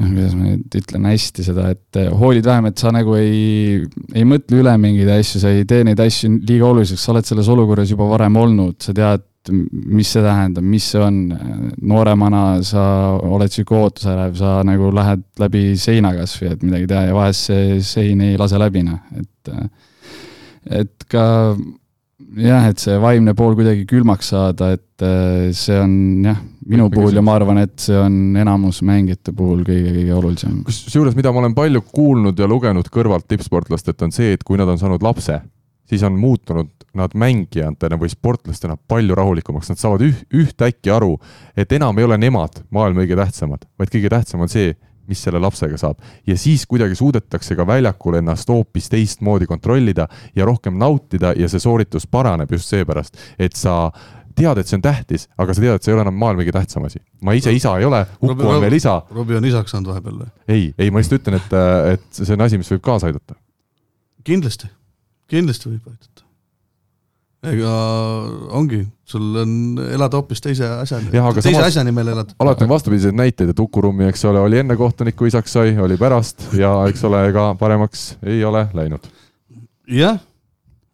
kuidas ma nüüd ütlen hästi seda, et eh, hoolid vähem, et sa nagu ei, ei mõtle üle mingeid asju, sa ei tee neid asju liiga oluliseks, sa oled selles olukorras juba varem olnud, sa tead, mis see tähendab, mis see on. nooremana sa oled sihuke ootusärev, sa nagu lähed läbi seina kasvõi, et midagi teha ja vahest see sein ei lase läbi, noh, et et ka jah, et see vaimne pool kuidagi külmaks saada, et eh, see on jah, minu puhul ja ma arvan, et see on enamus mängijate puhul kõige-kõige olulisem. kusjuures, mida ma olen palju kuulnud ja lugenud kõrvalt tippsportlastelt, on see, et kui nad on saanud lapse, siis on muutunud nad mängijatena või sportlastena palju rahulikumaks, nad saavad üh, ühtäkki aru, et enam ei ole nemad maailma kõige tähtsamad, vaid kõige tähtsam on see, mis selle lapsega saab. ja siis kuidagi suudetakse ka väljakul ennast hoopis teistmoodi kontrollida ja rohkem nautida ja see sooritus paraneb just seepärast, et sa tead, et see on tähtis, aga sa tead, et see ei ole enam maailma kõige tähtsam asi. ma ise isa ei ole, Uku on veel isa, Robbie on isaks saanud vahepeal või? ei, ei, ma lihtsalt ütlen, et, et see on asi, mis võib kaasa aidata. kindlasti, kindlasti võib aidata. Ega ongi, sul on, elad hoopis teise aga teise samas- asja nimel elad. alati on vastupidiseid näiteid, et Uku-Rummi, eks ole, oli enne kohtuniku isaks sai, oli pärast ja eks ole, ega paremaks ei ole läinud. jah,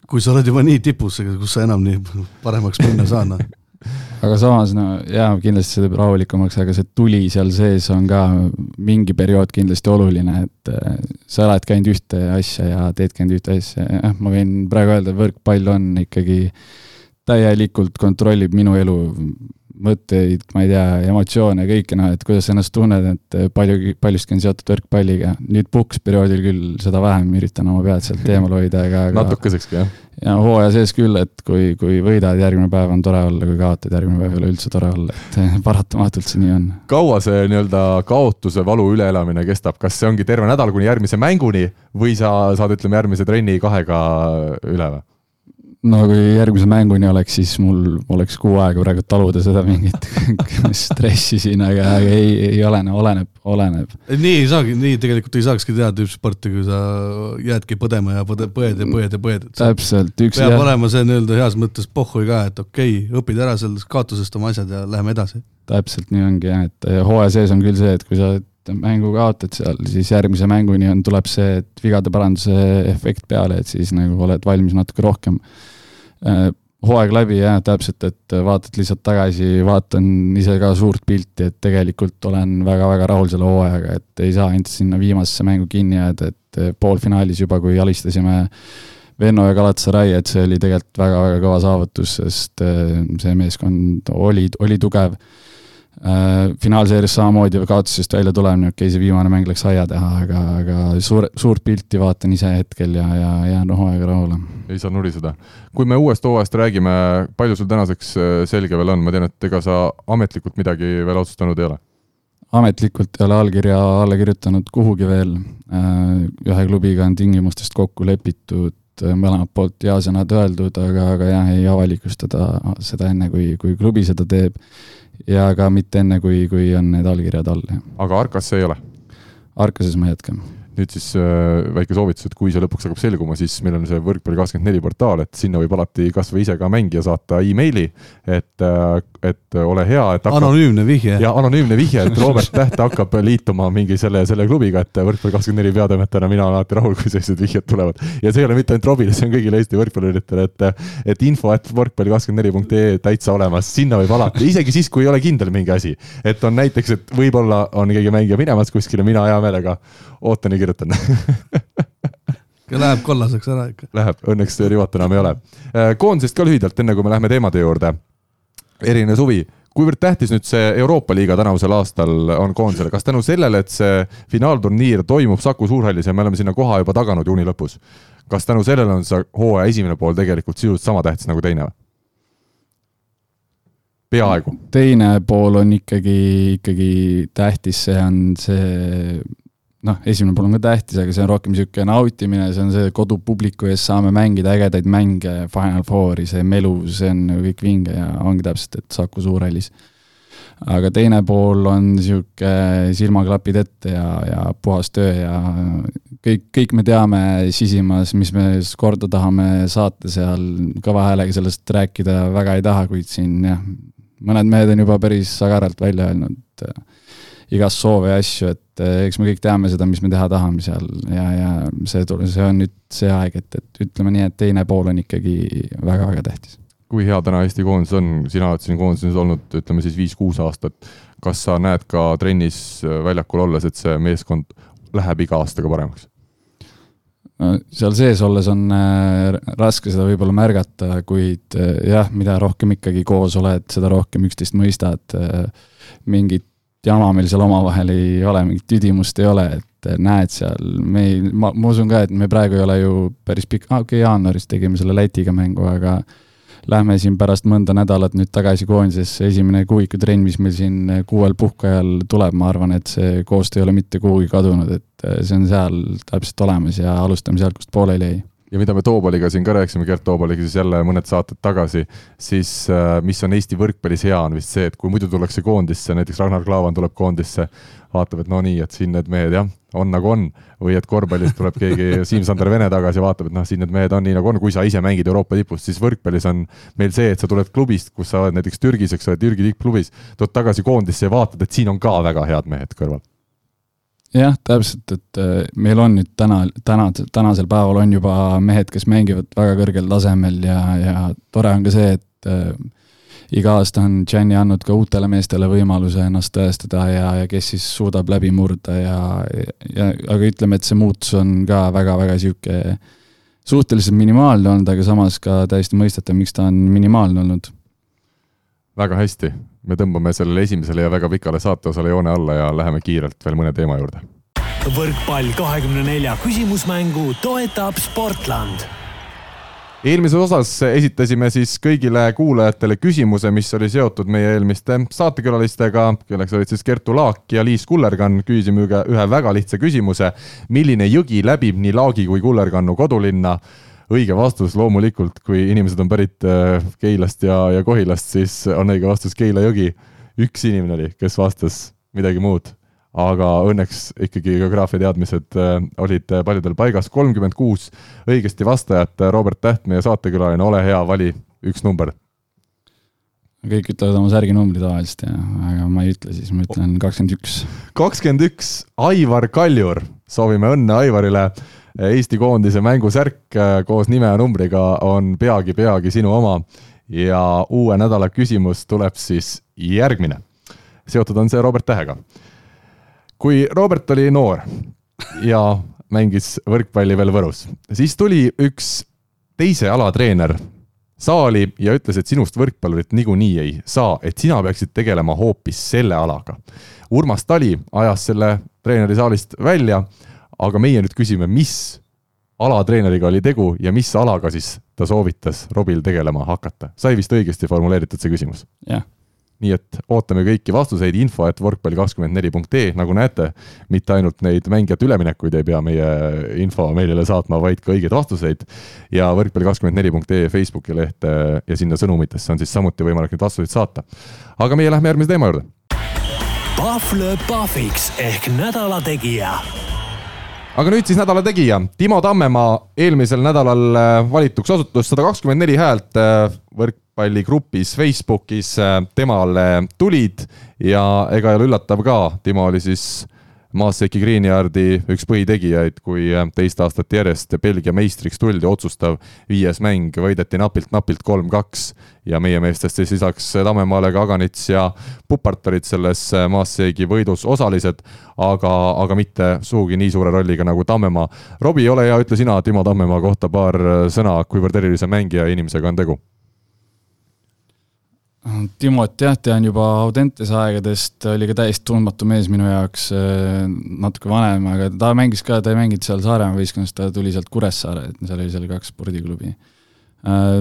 kui sa oled juba nii tipus, kus sa enam nii paremaks minna saa, noh. (laughs) aga samas no jaa, kindlasti see teeb rahulikumaks, aga see tuli seal sees on ka mingi periood kindlasti oluline, et eh, sa oled käinud ühte asja ja teedki ainult ühte asja, jah, ma võin praegu öelda, võrkpall on ikkagi täielikult kontrollib minu elu mõtteid, ma ei tea, emotsioone, kõike noh, et kuidas ennast tunned, et palju, paljuski on seotud võrkpalliga. nüüd puhkusperioodil küll seda vähem üritan oma pead sealt eemal hoida, aga, aga natukesekski, jah? ja hooaja sees küll, et kui, kui võidad, järgmine päev on tore olla, kui kaotad, järgmine päev ei ole üldse tore olla, et (laughs) paratamatult see nii on. kaua see nii-öelda kaotuse valu üleelamine kestab, kas see ongi terve nädal kuni järgmise mänguni või sa saad, ütleme, järgmise trenni kahega üle või? No kui järgmise mänguni oleks, siis mul oleks kuu aega praegu taluda seda mingit (laughs) stressi siin, aga, aga ei, ei olene, oleneb, oleneb. nii ei saagi, nii tegelikult ei saakski teha tippsporti, kui sa jäädki põdema ja põde, põed ja põed ja põed. täpselt, üks peab jah. olema see nii-öelda heas mõttes pohhui ka, et okei okay,, õpid ära sellest kaotusest oma asjad ja läheme edasi. täpselt nii ongi jah, et hooaja sees on küll see, et kui sa mängu kaotad seal, siis järgmise mänguni on, tuleb see, et vigade paranduse efekt peale, et siis nagu oled valmis natuke rohkem hooaeg läbi jah, täpselt, et vaatad lihtsalt tagasi, vaatan ise ka suurt pilti, et tegelikult olen väga-väga rahul selle hooajaga, et ei saa ainult sinna viimasesse mängu kinni jääda, et poolfinaalis juba, kui alistasime Venno ja Galatasaray, et see oli tegelikult väga-väga kõva saavutus, sest äh, see meeskond oli, oli tugev Äh, finaalseerias samamoodi kaotusest välja tulemine, okei okay,, see viimane mäng läks aia taha, aga, aga suur, suurt pilti vaatan ise hetkel ja, ja jään hooaega rahule. ei saa nuriseda. kui me uuest hooajast räägime, palju sul tänaseks äh, selge veel on, ma tean, et ega sa ametlikult midagi veel otsustanud ei ole? ametlikult ei ole allkirja alla kirjutanud kuhugi veel. Äh, ühe klubiga on tingimustest kokku lepitud, mõlemalt poolt heasõnad öeldud, aga, aga jah, ei avalikustada seda enne, kui, kui klubi seda teeb ja ka mitte enne, kui, kui on need allkirjad all, aga Arkas see ei ole? Arkases ma jätkan nüüd siis äh, väike soovitus, et kui see lõpuks hakkab selguma, siis meil on see Võrkpalli24 portaal, et sinna võib alati kas või ise ka mängija saata emaili, et äh,, et ole hea, et hakkab, anonüümne vihje. ja anonüümne vihje, et Robert Täht hakkab liituma mingi selle, selle klubiga, et Võrkpalli24 peatoimetajana mina olen alati rahul, kui sellised vihjed tulevad. ja see ei ole mitte ainult Robile, see on kõigile Eesti võrkpalluritele, et, et info et võrkpalli24.ee täitsa olemas, sinna võib alati, isegi siis, kui ei ole kindel mingi asi. et on näiteks, et võib-olla on keegi mängija minemas kuskile, mina hea meelega ootan ja kirjutan (laughs) Läheb kollaseks ära ikka. Läheb, õnneks Rivat enam ei ole. Äh, koondisest ka lühidalt, enne kui me läheme teemade juurde. eriline suvi, kuivõrd tähtis nüüd see Euroopa liiga tänavusel aastal on koondisele, kas tänu sellele, et see finaalturniir toimub Saku Suurhallis ja me oleme sinna koha juba taganud juuni lõpus, kas tänu sellele on see hooaja esimene pool tegelikult sisuliselt sama tähtis nagu teine või? peaaegu. teine pool on ikkagi, ikkagi tähtis, see on see noh, esimene pool on ka tähtis, aga see on rohkem niisugune nautimine, see on see kodupubliku ees saame mängida ägedaid mänge, Final Fouri, see melu, see on kõik vinge ja ongi täpselt, et Saku Suurhallis. aga teine pool on niisugune silmaklapid ette ja, ja puhas töö ja kõik, kõik me teame sisimas, mis me korda tahame saata seal, kõva häälega sellest rääkida väga ei taha, kuid siin jah, mõned mehed on juba päris agaralt välja öelnud igast soove ja asju, et eh, eks me kõik teame seda, mis me teha tahame seal ja, ja see, see on nüüd see aeg, et, et ütleme nii, et teine pool on ikkagi väga-väga tähtis. kui hea täna Eesti koondis on, sina oled siin koondises olnud, ütleme siis viis-kuus aastat, kas sa näed ka trennis äh, väljakul olles, et see meeskond läheb iga aastaga paremaks? no seal sees olles on äh, raske seda võib-olla märgata, kuid äh, jah, mida rohkem ikkagi koos oled, seda rohkem üksteist mõistad, mingit jama meil seal omavahel ei ole, mingit tüdimust ei ole, et näed seal, me ei, ma, ma usun ka, et me praegu ei ole ju päris pikk, aa ah, okei okay,, jaanuaris tegime selle Lätiga mängu, aga lähme siin pärast mõnda nädalat nüüd tagasi koondisesse, esimene kuuikutrenn, mis meil siin kuuel puhkajal tuleb, ma arvan, et see koostöö ei ole mitte kuhugi kadunud, et see on seal täpselt olemas ja alustame sealt, kust pooleli jäi ja mida me Toobaliga siin ka rääkisime, Gert Toobaliga siis jälle mõned saated tagasi, siis äh, mis on Eesti võrkpallis hea, on vist see, et kui muidu tullakse koondisse, näiteks Ragnar Klavan tuleb koondisse, vaatab, et no nii, et siin need mehed jah, on nagu on, või et korvpallis tuleb keegi (laughs) Siim-Sander Vene tagasi ja vaatab, et noh, siin need mehed on nii nagu on, kui sa ise mängid Euroopa tipus, siis võrkpallis on meil see, et sa tuled klubist, kus sa oled näiteks Türgis, eks ole, Türgi tippklubis, tuled tagasi koondisse ja vaatad, et siin on ka väga head mehed kõrval jah, täpselt, et äh, meil on nüüd täna, täna, tänasel päeval on juba mehed, kes mängivad väga kõrgel tasemel ja, ja tore on ka see, et äh, iga aasta on Gianni andnud ka uutele meestele võimaluse ennast tõestada ja, ja kes siis suudab läbi murda ja, ja aga ütleme, et see muutus on ka väga-väga niisugune suhteliselt minimaalne olnud, aga samas ka täiesti mõistetav, miks ta on minimaalne olnud väga hästi, me tõmbame sellele esimesele ja väga pikale saateosale joone alla ja läheme kiirelt veel mõne teema juurde. võrkpall kahekümne nelja küsimusmängu toetab Sportland eelmises osas esitasime siis kõigile kuulajatele küsimuse, mis oli seotud meie eelmiste saatekülalistega, kelleks olid siis Kertu Laak ja Liis Kullergann. küsisime ühe väga lihtsa küsimuse. milline jõgi läbib nii Laagi kui Kullergannu kodulinna? Õige vastus. Loomulikult, kui inimesed on pärit äh, Keilast ja, ja Kohilast, siis on õige vastus Keila jõgi. üks inimene oli, kes vastas midagi muud, aga õnneks ikkagi geograafia teadmised äh, olid paljudel paigas. kolmkümmend kuus õigesti vastajat, Robert Täht, meie saatekülaline, ole hea, vali üks number. Kõik ütlevad oma särginumbri tavaliselt ja, aga ma ei ütle siis, ma ütlen kakskümmend üks. kakskümmend üks, Aivar Kaljur, soovime õnne Aivarile Eesti koondise mängusärk äh, koos nime ja numbriga on peagi-peagi sinu oma ja uue nädala küsimus tuleb siis järgmine. seotud on see Robert Tähega. kui Robert oli noor ja mängis võrkpalli veel Võrus, siis tuli üks teise ala treener saali ja ütles, et sinust võrkpallurit niikuinii ei saa, et sina peaksid tegelema hoopis selle alaga. Urmas Tali ajas selle treeneri saalist välja aga meie nüüd küsime, mis alatreeneriga oli tegu ja mis alaga siis ta soovitas Robil tegelema hakata. sai vist õigesti formuleeritud see küsimus? jah. nii et ootame kõiki vastuseid, info et võrkpalli kakskümmend neli punkt ee, nagu näete, mitte ainult neid mängijate üleminekuid ei pea meie info meilile saatma, vaid ka õigeid vastuseid. ja võrkpalli kakskümmend neli punkt ee Facebooki lehte ja sinna sõnumitesse on siis samuti võimalik neid vastuseid saata. aga meie lähme järgmise teema juurde. Pahv lööb pahviks ehk nädala tegija aga nüüd siis nädala tegija, Timo Tammemaa eelmisel nädalal äh, valituks osutus sada kakskümmend neli häält äh, võrkpalligrupis Facebookis äh, temale tulid. Ja ega ei ole üllatav ka, Timo oli siis Maaseki Greenyardi üks põhitegijaid, kui äh, teist aastat järjest Belgia meistriks tuldi, otsustav viies mäng võideti napilt-napilt kolm-kaks ja meie meestest siis lisaks Tammemaale ka Aganits ja Pupart olid selles äh, Maaseki võidus osalised, aga, aga mitte sugugi nii suure rolliga nagu Tammemaa. Robbie, ole hea, ütle sina Timo Tammemaa kohta paar äh, sõna, kuivõrd erilise mängija inimesega on tegu Timot jah, tean juba Audentese aegadest, oli ka täiesti tundmatu mees minu jaoks, äh, natuke vanem, aga ta mängis ka, ta ei mänginud seal Saaremaa võistkonnas, ta tuli sealt Kuressaare, et seal oli seal kaks spordiklubi. Äh,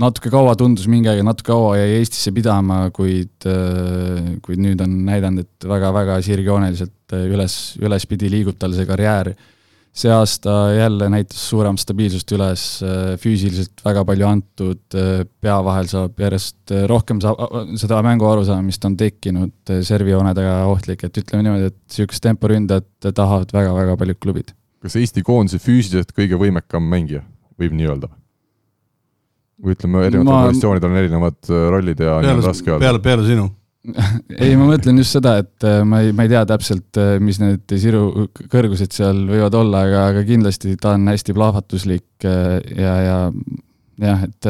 natuke kaua tundus mingi aeg, natuke kaua jäi Eestisse pidama, kuid, äh, kuid nüüd on näidanud, et väga-väga sirgjooneliselt üles, ülespidi liigub tal see karjäär see aasta jälle näitas suuremat stabiilsust üles, füüsiliselt väga palju antud, pea vahel saab järjest rohkem saab, seda mängu arusaamist on tekkinud, servijoonedega ohtlik, et ütleme niimoodi, et niisugust temporündajat tahavad väga-väga paljud klubid. kas Eesti koondise füüsiliselt kõige võimekam mängija, võib nii öelda? või ütleme, erinevatel Ma... positsioonidel on erinevad rollid ja peale, on raske öelda. peale, peale sinu (laughs) ei, ma mõtlen just seda, et äh, ma ei, ma ei tea täpselt, äh, mis need siru kõrgused seal võivad olla, aga, aga kindlasti ta on hästi plahvatuslik äh, ja, ja jah, et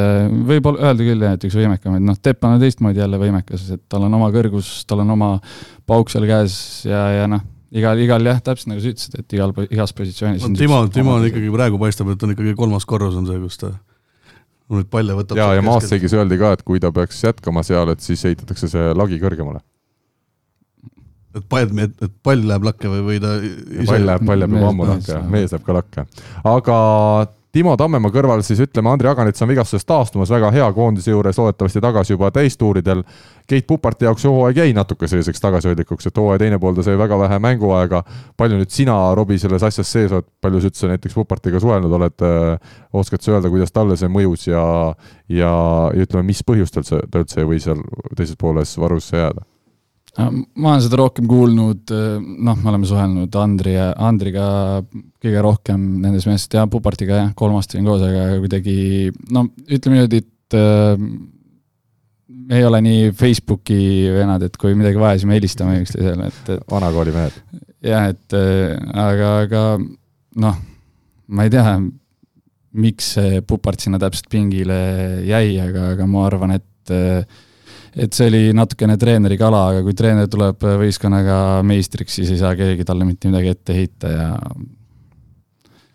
võib öelda küll jah, et üks võimekamaid, noh, Teppan on teistmoodi jälle võimekas, et tal on oma kõrgus, tal on oma pauk seal käes ja, ja noh, igal, igal jah, täpselt nagu sa ütlesid, et igal, igas positsioonis no, Timo, Timo on ikkagi praegu paistab, et on ikkagi kolmas korrus on see, kus ta kui nüüd palle võtab. ja, ja Maassegis öeldi ka, et kui ta peaks jätkama seal, et siis ehitatakse see lagi kõrgemale. et pall, et, et pall läheb lakke või, või ta ise... pall läheb, pall läheb juba ammu lakke, mees läheb ka lakke. aga Timo Tammemaa kõrval siis ütleme, Andri Aganits on vigastusest taastumas väga hea koondise juures, loodetavasti tagasi juba täistuuridel. Keit Puparti jaoks hooaeg jäi natuke selliseks tagasihoidlikuks, et hooaja teine pool ta sai väga vähe mänguaega. palju nüüd sina, Robbie, selles asjas sees oled, palju sa üldse näiteks Pupartiga suhelnud oled, äh, oskad sa öelda, kuidas talle see mõjus ja, ja, ja ütleme, mis põhjustel see, ta üldse ei või seal teises pooles varusse jääda? Äh, ma olen seda rohkem kuulnud, äh, noh, me oleme suhelnud Andri ja Andriga kõige rohkem nendest meestest ja Pupartiga jah, kolm aastat olin koos, aga kuidagi no ütleme niimoodi, et äh, me ei ole nii Facebooki venad, et kui midagi vaja, siis me helistame üksteisele, et, et vanakooli mehed. jah, et äh, aga, aga noh, ma ei tea, miks see Pupart sinna täpselt pingile jäi, aga, aga ma arvan, et äh, et see oli natukene treeneri kala, aga kui treener tuleb võistkonnaga meistriks, siis ei saa keegi talle mitte midagi ette heita ja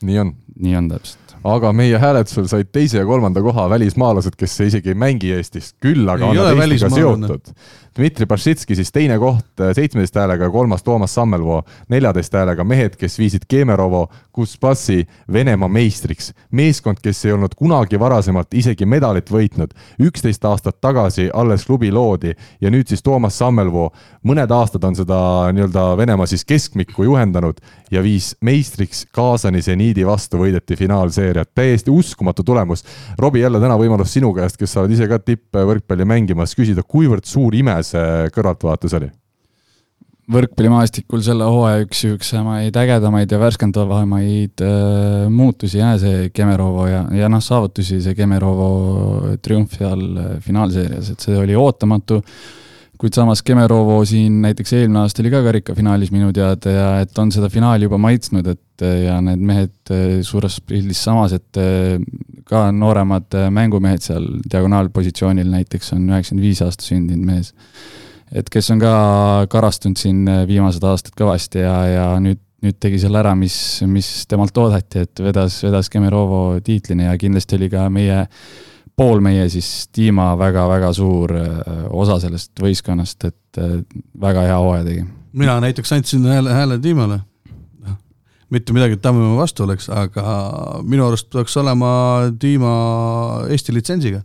nii on nii on täpselt. Aga meie hääletusel said teise ja kolmanda koha välismaalased, kes isegi ei mängi Eestis, küll aga Ei on nad Eestiga seotud. Dmitri Bašitski siis teine koht seitsmeteist häälega, kolmas Toomas Sammelvoo neljateist häälega, mehed, kes viisid Kemerovo Kuspassi Venemaa meistriks. meeskond, kes ei olnud kunagi varasemalt isegi medalit võitnud, üksteist aastat tagasi alles klubi loodi ja nüüd siis Toomas Sammelvoo, mõned aastad on seda nii-öelda Venemaa siis keskmikku juhendanud ja viis meistriks Kaasani seniidi vastu, võideti finaalseeriat, täiesti uskumatu tulemus. Robbie, jälle täna võimalus sinu käest, kes sa oled ise ka tippvõrkpalli mängimas, küsida, kuivõrd suur ime see kõrvaltvaates oli? võrkpallimaastikul selle hooaja üks niisugusemaid ägedamaid ja värskendavamaid äh, muutusi jah, see Kemerovo ja, ja noh, saavutusi see Kemerovo triumf seal äh, finaalseerias, et see oli ootamatu, kuid samas Kemerovo siin näiteks eelmine aasta oli ka karikafinaalis minu teada ja et on seda finaali juba maitsnud, et äh, ja need mehed äh, suures pildis samas, et äh, ka nooremad mängumehed seal diagonaalpositsioonil näiteks on üheksakümmend viis aasta sündinud mees et kes on ka karastunud siin viimased aastad kõvasti ja, ja nüüd, nüüd tegi selle ära, mis, mis temalt oodati, et vedas, vedas Kemerovo tiitlini ja kindlasti oli ka meie, pool meie siis tiima väga-väga suur osa sellest võistkonnast, et väga hea hooaja tegi. mina näiteks andsin hääle, hääle Tiimale. Mitte midagi, et Tammemaa vastu oleks, aga minu arust peaks olema Tiima Eesti litsentsiga.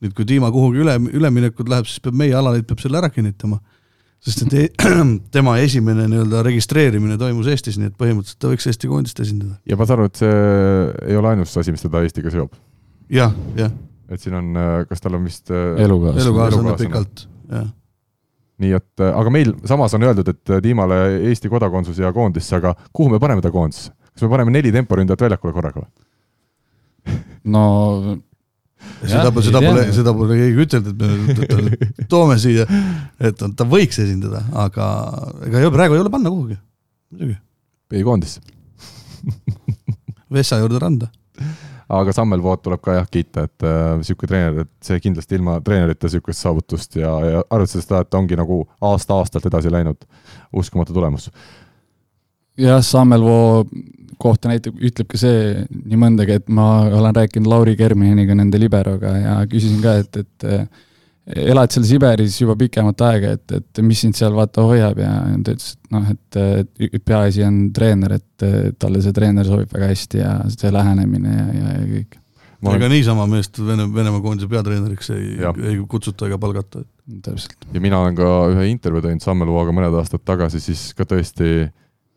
nüüd, kui Tiima kuhugi üle, üleminekut läheb, siis peab meie alaliit peab selle ära kinnitama. sest et e (clears throat) tema esimene nii-öelda registreerimine toimus Eestis, nii et põhimõtteliselt ta võiks Eesti koondist esindada. ja ma saan aru, et see ei ole ainus asi, mis teda Eestiga seob. jah, jah, et siin on, kas tal on vist elukaaslane. elukaaslane elukaaslane. pikalt, jah. Nii et, aga meil samas on öeldud, et Tiimale Eesti kodakondsus ja koondisse, aga kuhu me paneme ta koondisse? kas me paneme neli temporündajat väljakule korraga või? no (laughs) seda, seda ei pole, seda pole keegi ütelnud, et me ta toome siia, et ta- ta võiks esindada, aga ega ei praegu ei ole panna kuhugi, muidugi. põhikoondisse. Vessa juurde randa. (laughs) aga Sammel Voot tuleb ka jah kiita, et äh, treener, et see kindlasti ilma treenerita niisugust saavutust ja, ja arvestades seda, et ongi nagu aasta-aastalt edasi läinud, uskumatu tulemus. jah, Sammelvoo kohta näitab, ütleb ka see nii mõndagi, et ma olen rääkinud Lauri Kermineniga, nende liberoga ja küsisin ka, et, et elad seal Siberis juba pikemat aega, et, et mis sind seal vaata hoiab ja ta ütles, et noh, et, peaasi on treener, et talle see treener sobib väga hästi ja see lähenemine ja, ja, ja kõik. Ma olen- ega niisama meest Vene, Venemaa koondise peatreeneriks ei, ei kutsuta ega palgata. täpselt. ja mina olen ka ühe intervjuu teinud Sammeluaga mõned aastad tagasi, siis ka tõesti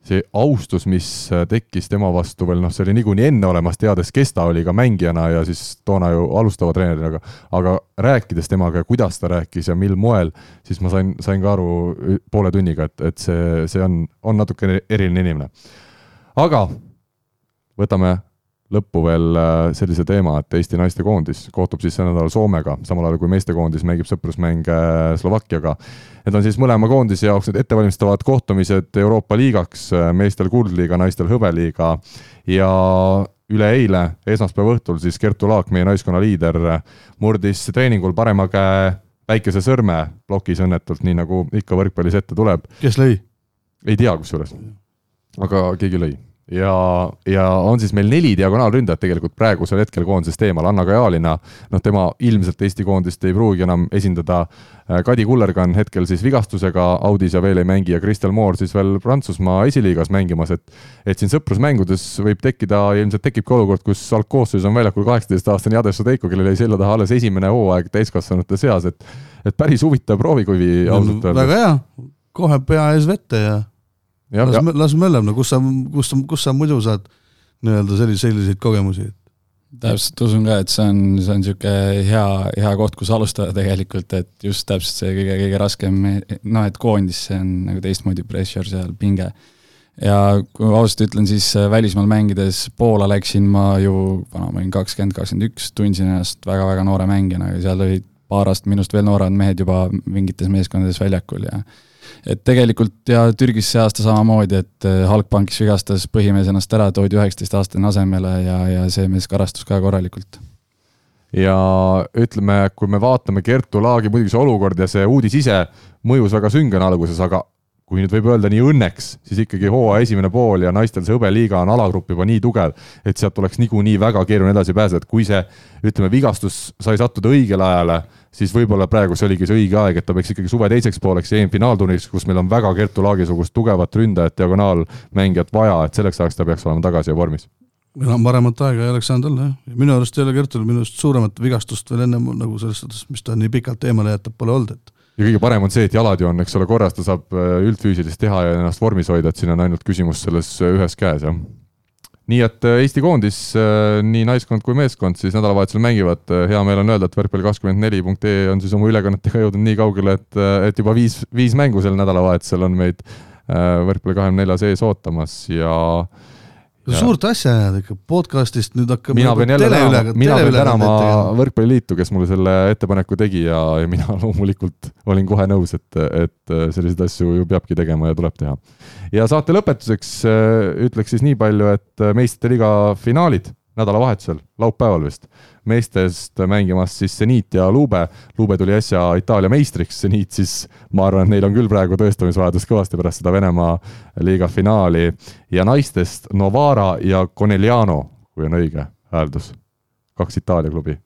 see austus, mis tekkis tema vastu veel, noh, see oli niikuinii enne olemas, teades, kes ta oli ka mängijana ja siis toona ju alustava treenerina, aga aga rääkides temaga ja kuidas ta rääkis ja mil moel, siis ma sain, sain ka aru poole tunniga, et, et see, see on, on natukene eriline inimene. aga võtame lõppu veel äh, sellise teema, et Eesti naistekoondis kohtub siis sel nädalal Soomega, samal ajal kui meestekoondis mängib sõprusmänge Slovakkiaga. Need on siis mõlema koondise jaoks need ettevalmistavad kohtumised Euroopa liigaks, meestel kuldliiga, naistel hõbeliiga ja üleeile, esmaspäeva õhtul siis Kertu Laak, meie naiskonna liider, murdis treeningul parema käe päikesesõrme plokis õnnetult, nii nagu ikka võrkpallis ette tuleb kes lõi? ei tea kusjuures, aga keegi lõi. Ja, ja on siis meil neli diagonaalründajat tegelikult praegusel hetkel koondisest eemal, Anna Kajalina, noh tema ilmselt Eesti koondist ei pruugi enam esindada, Kadi Kullergan hetkel siis vigastusega Audis ja veel ei mängi ja Kristel Moor siis veel Prantsusmaa esiliigas mängimas, et et siin sõprusmängudes võib tekkida, ilmselt tekibki olukord, kus algkoosseisus on väljakul kaheksateistaastane Jades Sodeiko, kellel jäi selja taha alles esimene hooaeg täiskasvanute seas, et et päris huvitav proovikuvi ausalt öeldes. väga hea, kohe pea ees vette ja las, las möllab, no kus sa, kus sa, kus sa muidu saad nii-öelda selliseid, selliseid kogemusi. täpselt usun ka, et see on, see on niisugune hea, hea koht, kus alustada tegelikult, et just täpselt see kõige, kõige raskem, noh, et koondis, see on nagu teistmoodi pressure seal, pinge. ja kui ausalt ütlen, siis äh, välismaal mängides Poola läksin ma ju, vana ma olin kakskümmend, kakskümmend üks, tundsin ennast väga-väga noore mängijana ja seal olid paar aastat minust veel nooremad mehed juba mingites meeskondades väljakul ja et tegelikult ja Türgis see aasta samamoodi, et äh, Halkbankis vigastas põhimees ennast ära, toodi üheksateistaastane asemele ja, ja see mees karastus ka korralikult. ja ütleme, kui me vaatame Kertu Laagi, muidugi see olukord ja see uudis ise mõjus väga süngena alguses, aga kui nüüd võib öelda nii õnneks, siis ikkagi hooaja esimene pool ja naistel see hõbeliiga on alagrupp juba nii tugev, et sealt oleks niikuinii väga keeruline edasi pääseda, et kui see ütleme, vigastus sai sattuda õigele ajale, siis võib-olla praegu see oligi see õige aeg, et ta peaks ikkagi suve teiseks pooleks EM-finaalturniiriks, kus meil on väga Kertu Laagi-sugust tugevat ründajat, diagonaalmängijat vaja, et selleks ajaks ta peaks olema tagasi ja vormis enam paremat aega ei oleks saanud olla jah, minu arust ei ole Kertul minu arust suuremat vigastust veel ennem nagu selles suhtes, mis ta nii pikalt eemale jätab, pole olnud, et ja kõige parem on see, et jalad ju on, eks ole, korras, ta saab äh, üldfüüsilist teha ja ennast vormis hoida, et siin on ainult küsimus selles ühes käes, jah. Nii et äh, Eesti koondis, nii naiskond kui meeskond siis nädalavahetusel mängivad, hea meel on öelda, et võrkpall24.ee on siis oma ülekannetega jõudnud nii kaugele, et, et juba viis, viis mängu sel nädalavahetusel on meid võrkpalli kahekümne neljas ees ootamas ja äh, Ja. suurt asja ajada ikka, podcast'ist nüüd hakkab mina pean jälle tänama, mina pean tänama Võrkpalliliitu, kes mulle selle ettepaneku tegi ja, ja mina (laughs) loomulikult olin kohe nõus, et, et selliseid asju ju peabki tegema ja tuleb teha. ja saate lõpetuseks äh, ütleks siis nii palju, et meistrite liiga finaalid nädalavahetusel, laupäeval vist, meestest mängimas siis Zenit ja Lube. Lube tuli äsja Itaalia meistriks, Zenit siis, ma arvan, et neil on küll praegu tõestamisvajadus kõvasti pärast seda Venemaa liiga finaali. Ja naistest Novara ja Conegliano, kui on õige hääldus, kaks Itaalia klubi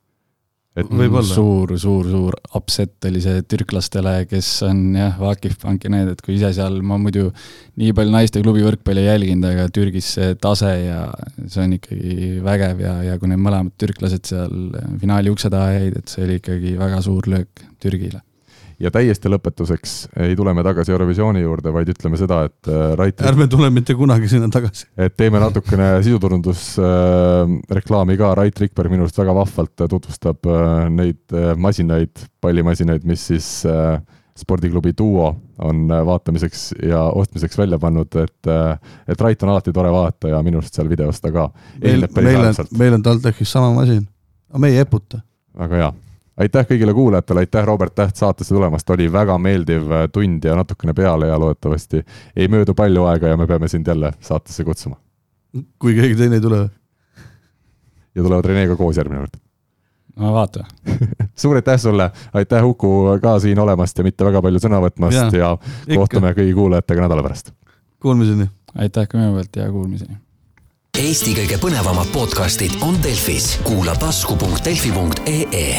et võib-olla. suur, suur, suur upset oli see türklastele, kes on jah, Vakif Pank ja need, et kui ise seal, ma muidu nii palju naisteklubi võrkpalli ei jälginud, aga Türgis see tase ja see on ikkagi vägev ja, ja kui need mõlemad türklased seal finaali ukse taha jäid, et see oli ikkagi väga suur löök Türgile ja täiesti lõpetuseks ei tule me tagasi Eurovisiooni juurde, vaid ütleme seda, et äh, Rait ärme tule mitte kunagi sinna tagasi. et teeme natukene sisuturundusreklaami äh, ka, Rait Rikberg minu arust väga vahvalt tutvustab äh, neid masinaid, pallimasinaid, mis siis spordiklubi Duo on vaatamiseks ja ostmiseks välja pannud, et, et Rait on alati tore vaadata ja minu arust seal videos ta ka. Meil, meil on, meil on TalTechis sama masin, aga me ei eputa. väga hea aitäh kõigile kuulajatele, aitäh, Robert Täht saatesse tulemast, oli väga meeldiv äh, tund ja natukene peale ja loodetavasti ei möödu palju aega ja me peame sind jälle saatesse kutsuma. kui keegi teine ei tule. ja tulevad Renega koos järgmine kord. no vaata (laughs) suur aitäh sulle, aitäh Uku ka siin olemast ja mitte väga palju sõna võtmast ja, ja kohtume kõigi kuulajatega nädala pärast. Kuulmiseni. aitäh ka minu poolt ja kuulmiseni. Eesti kõige põnevamad podcastid on Delfis, kuula tasku.delfi.ee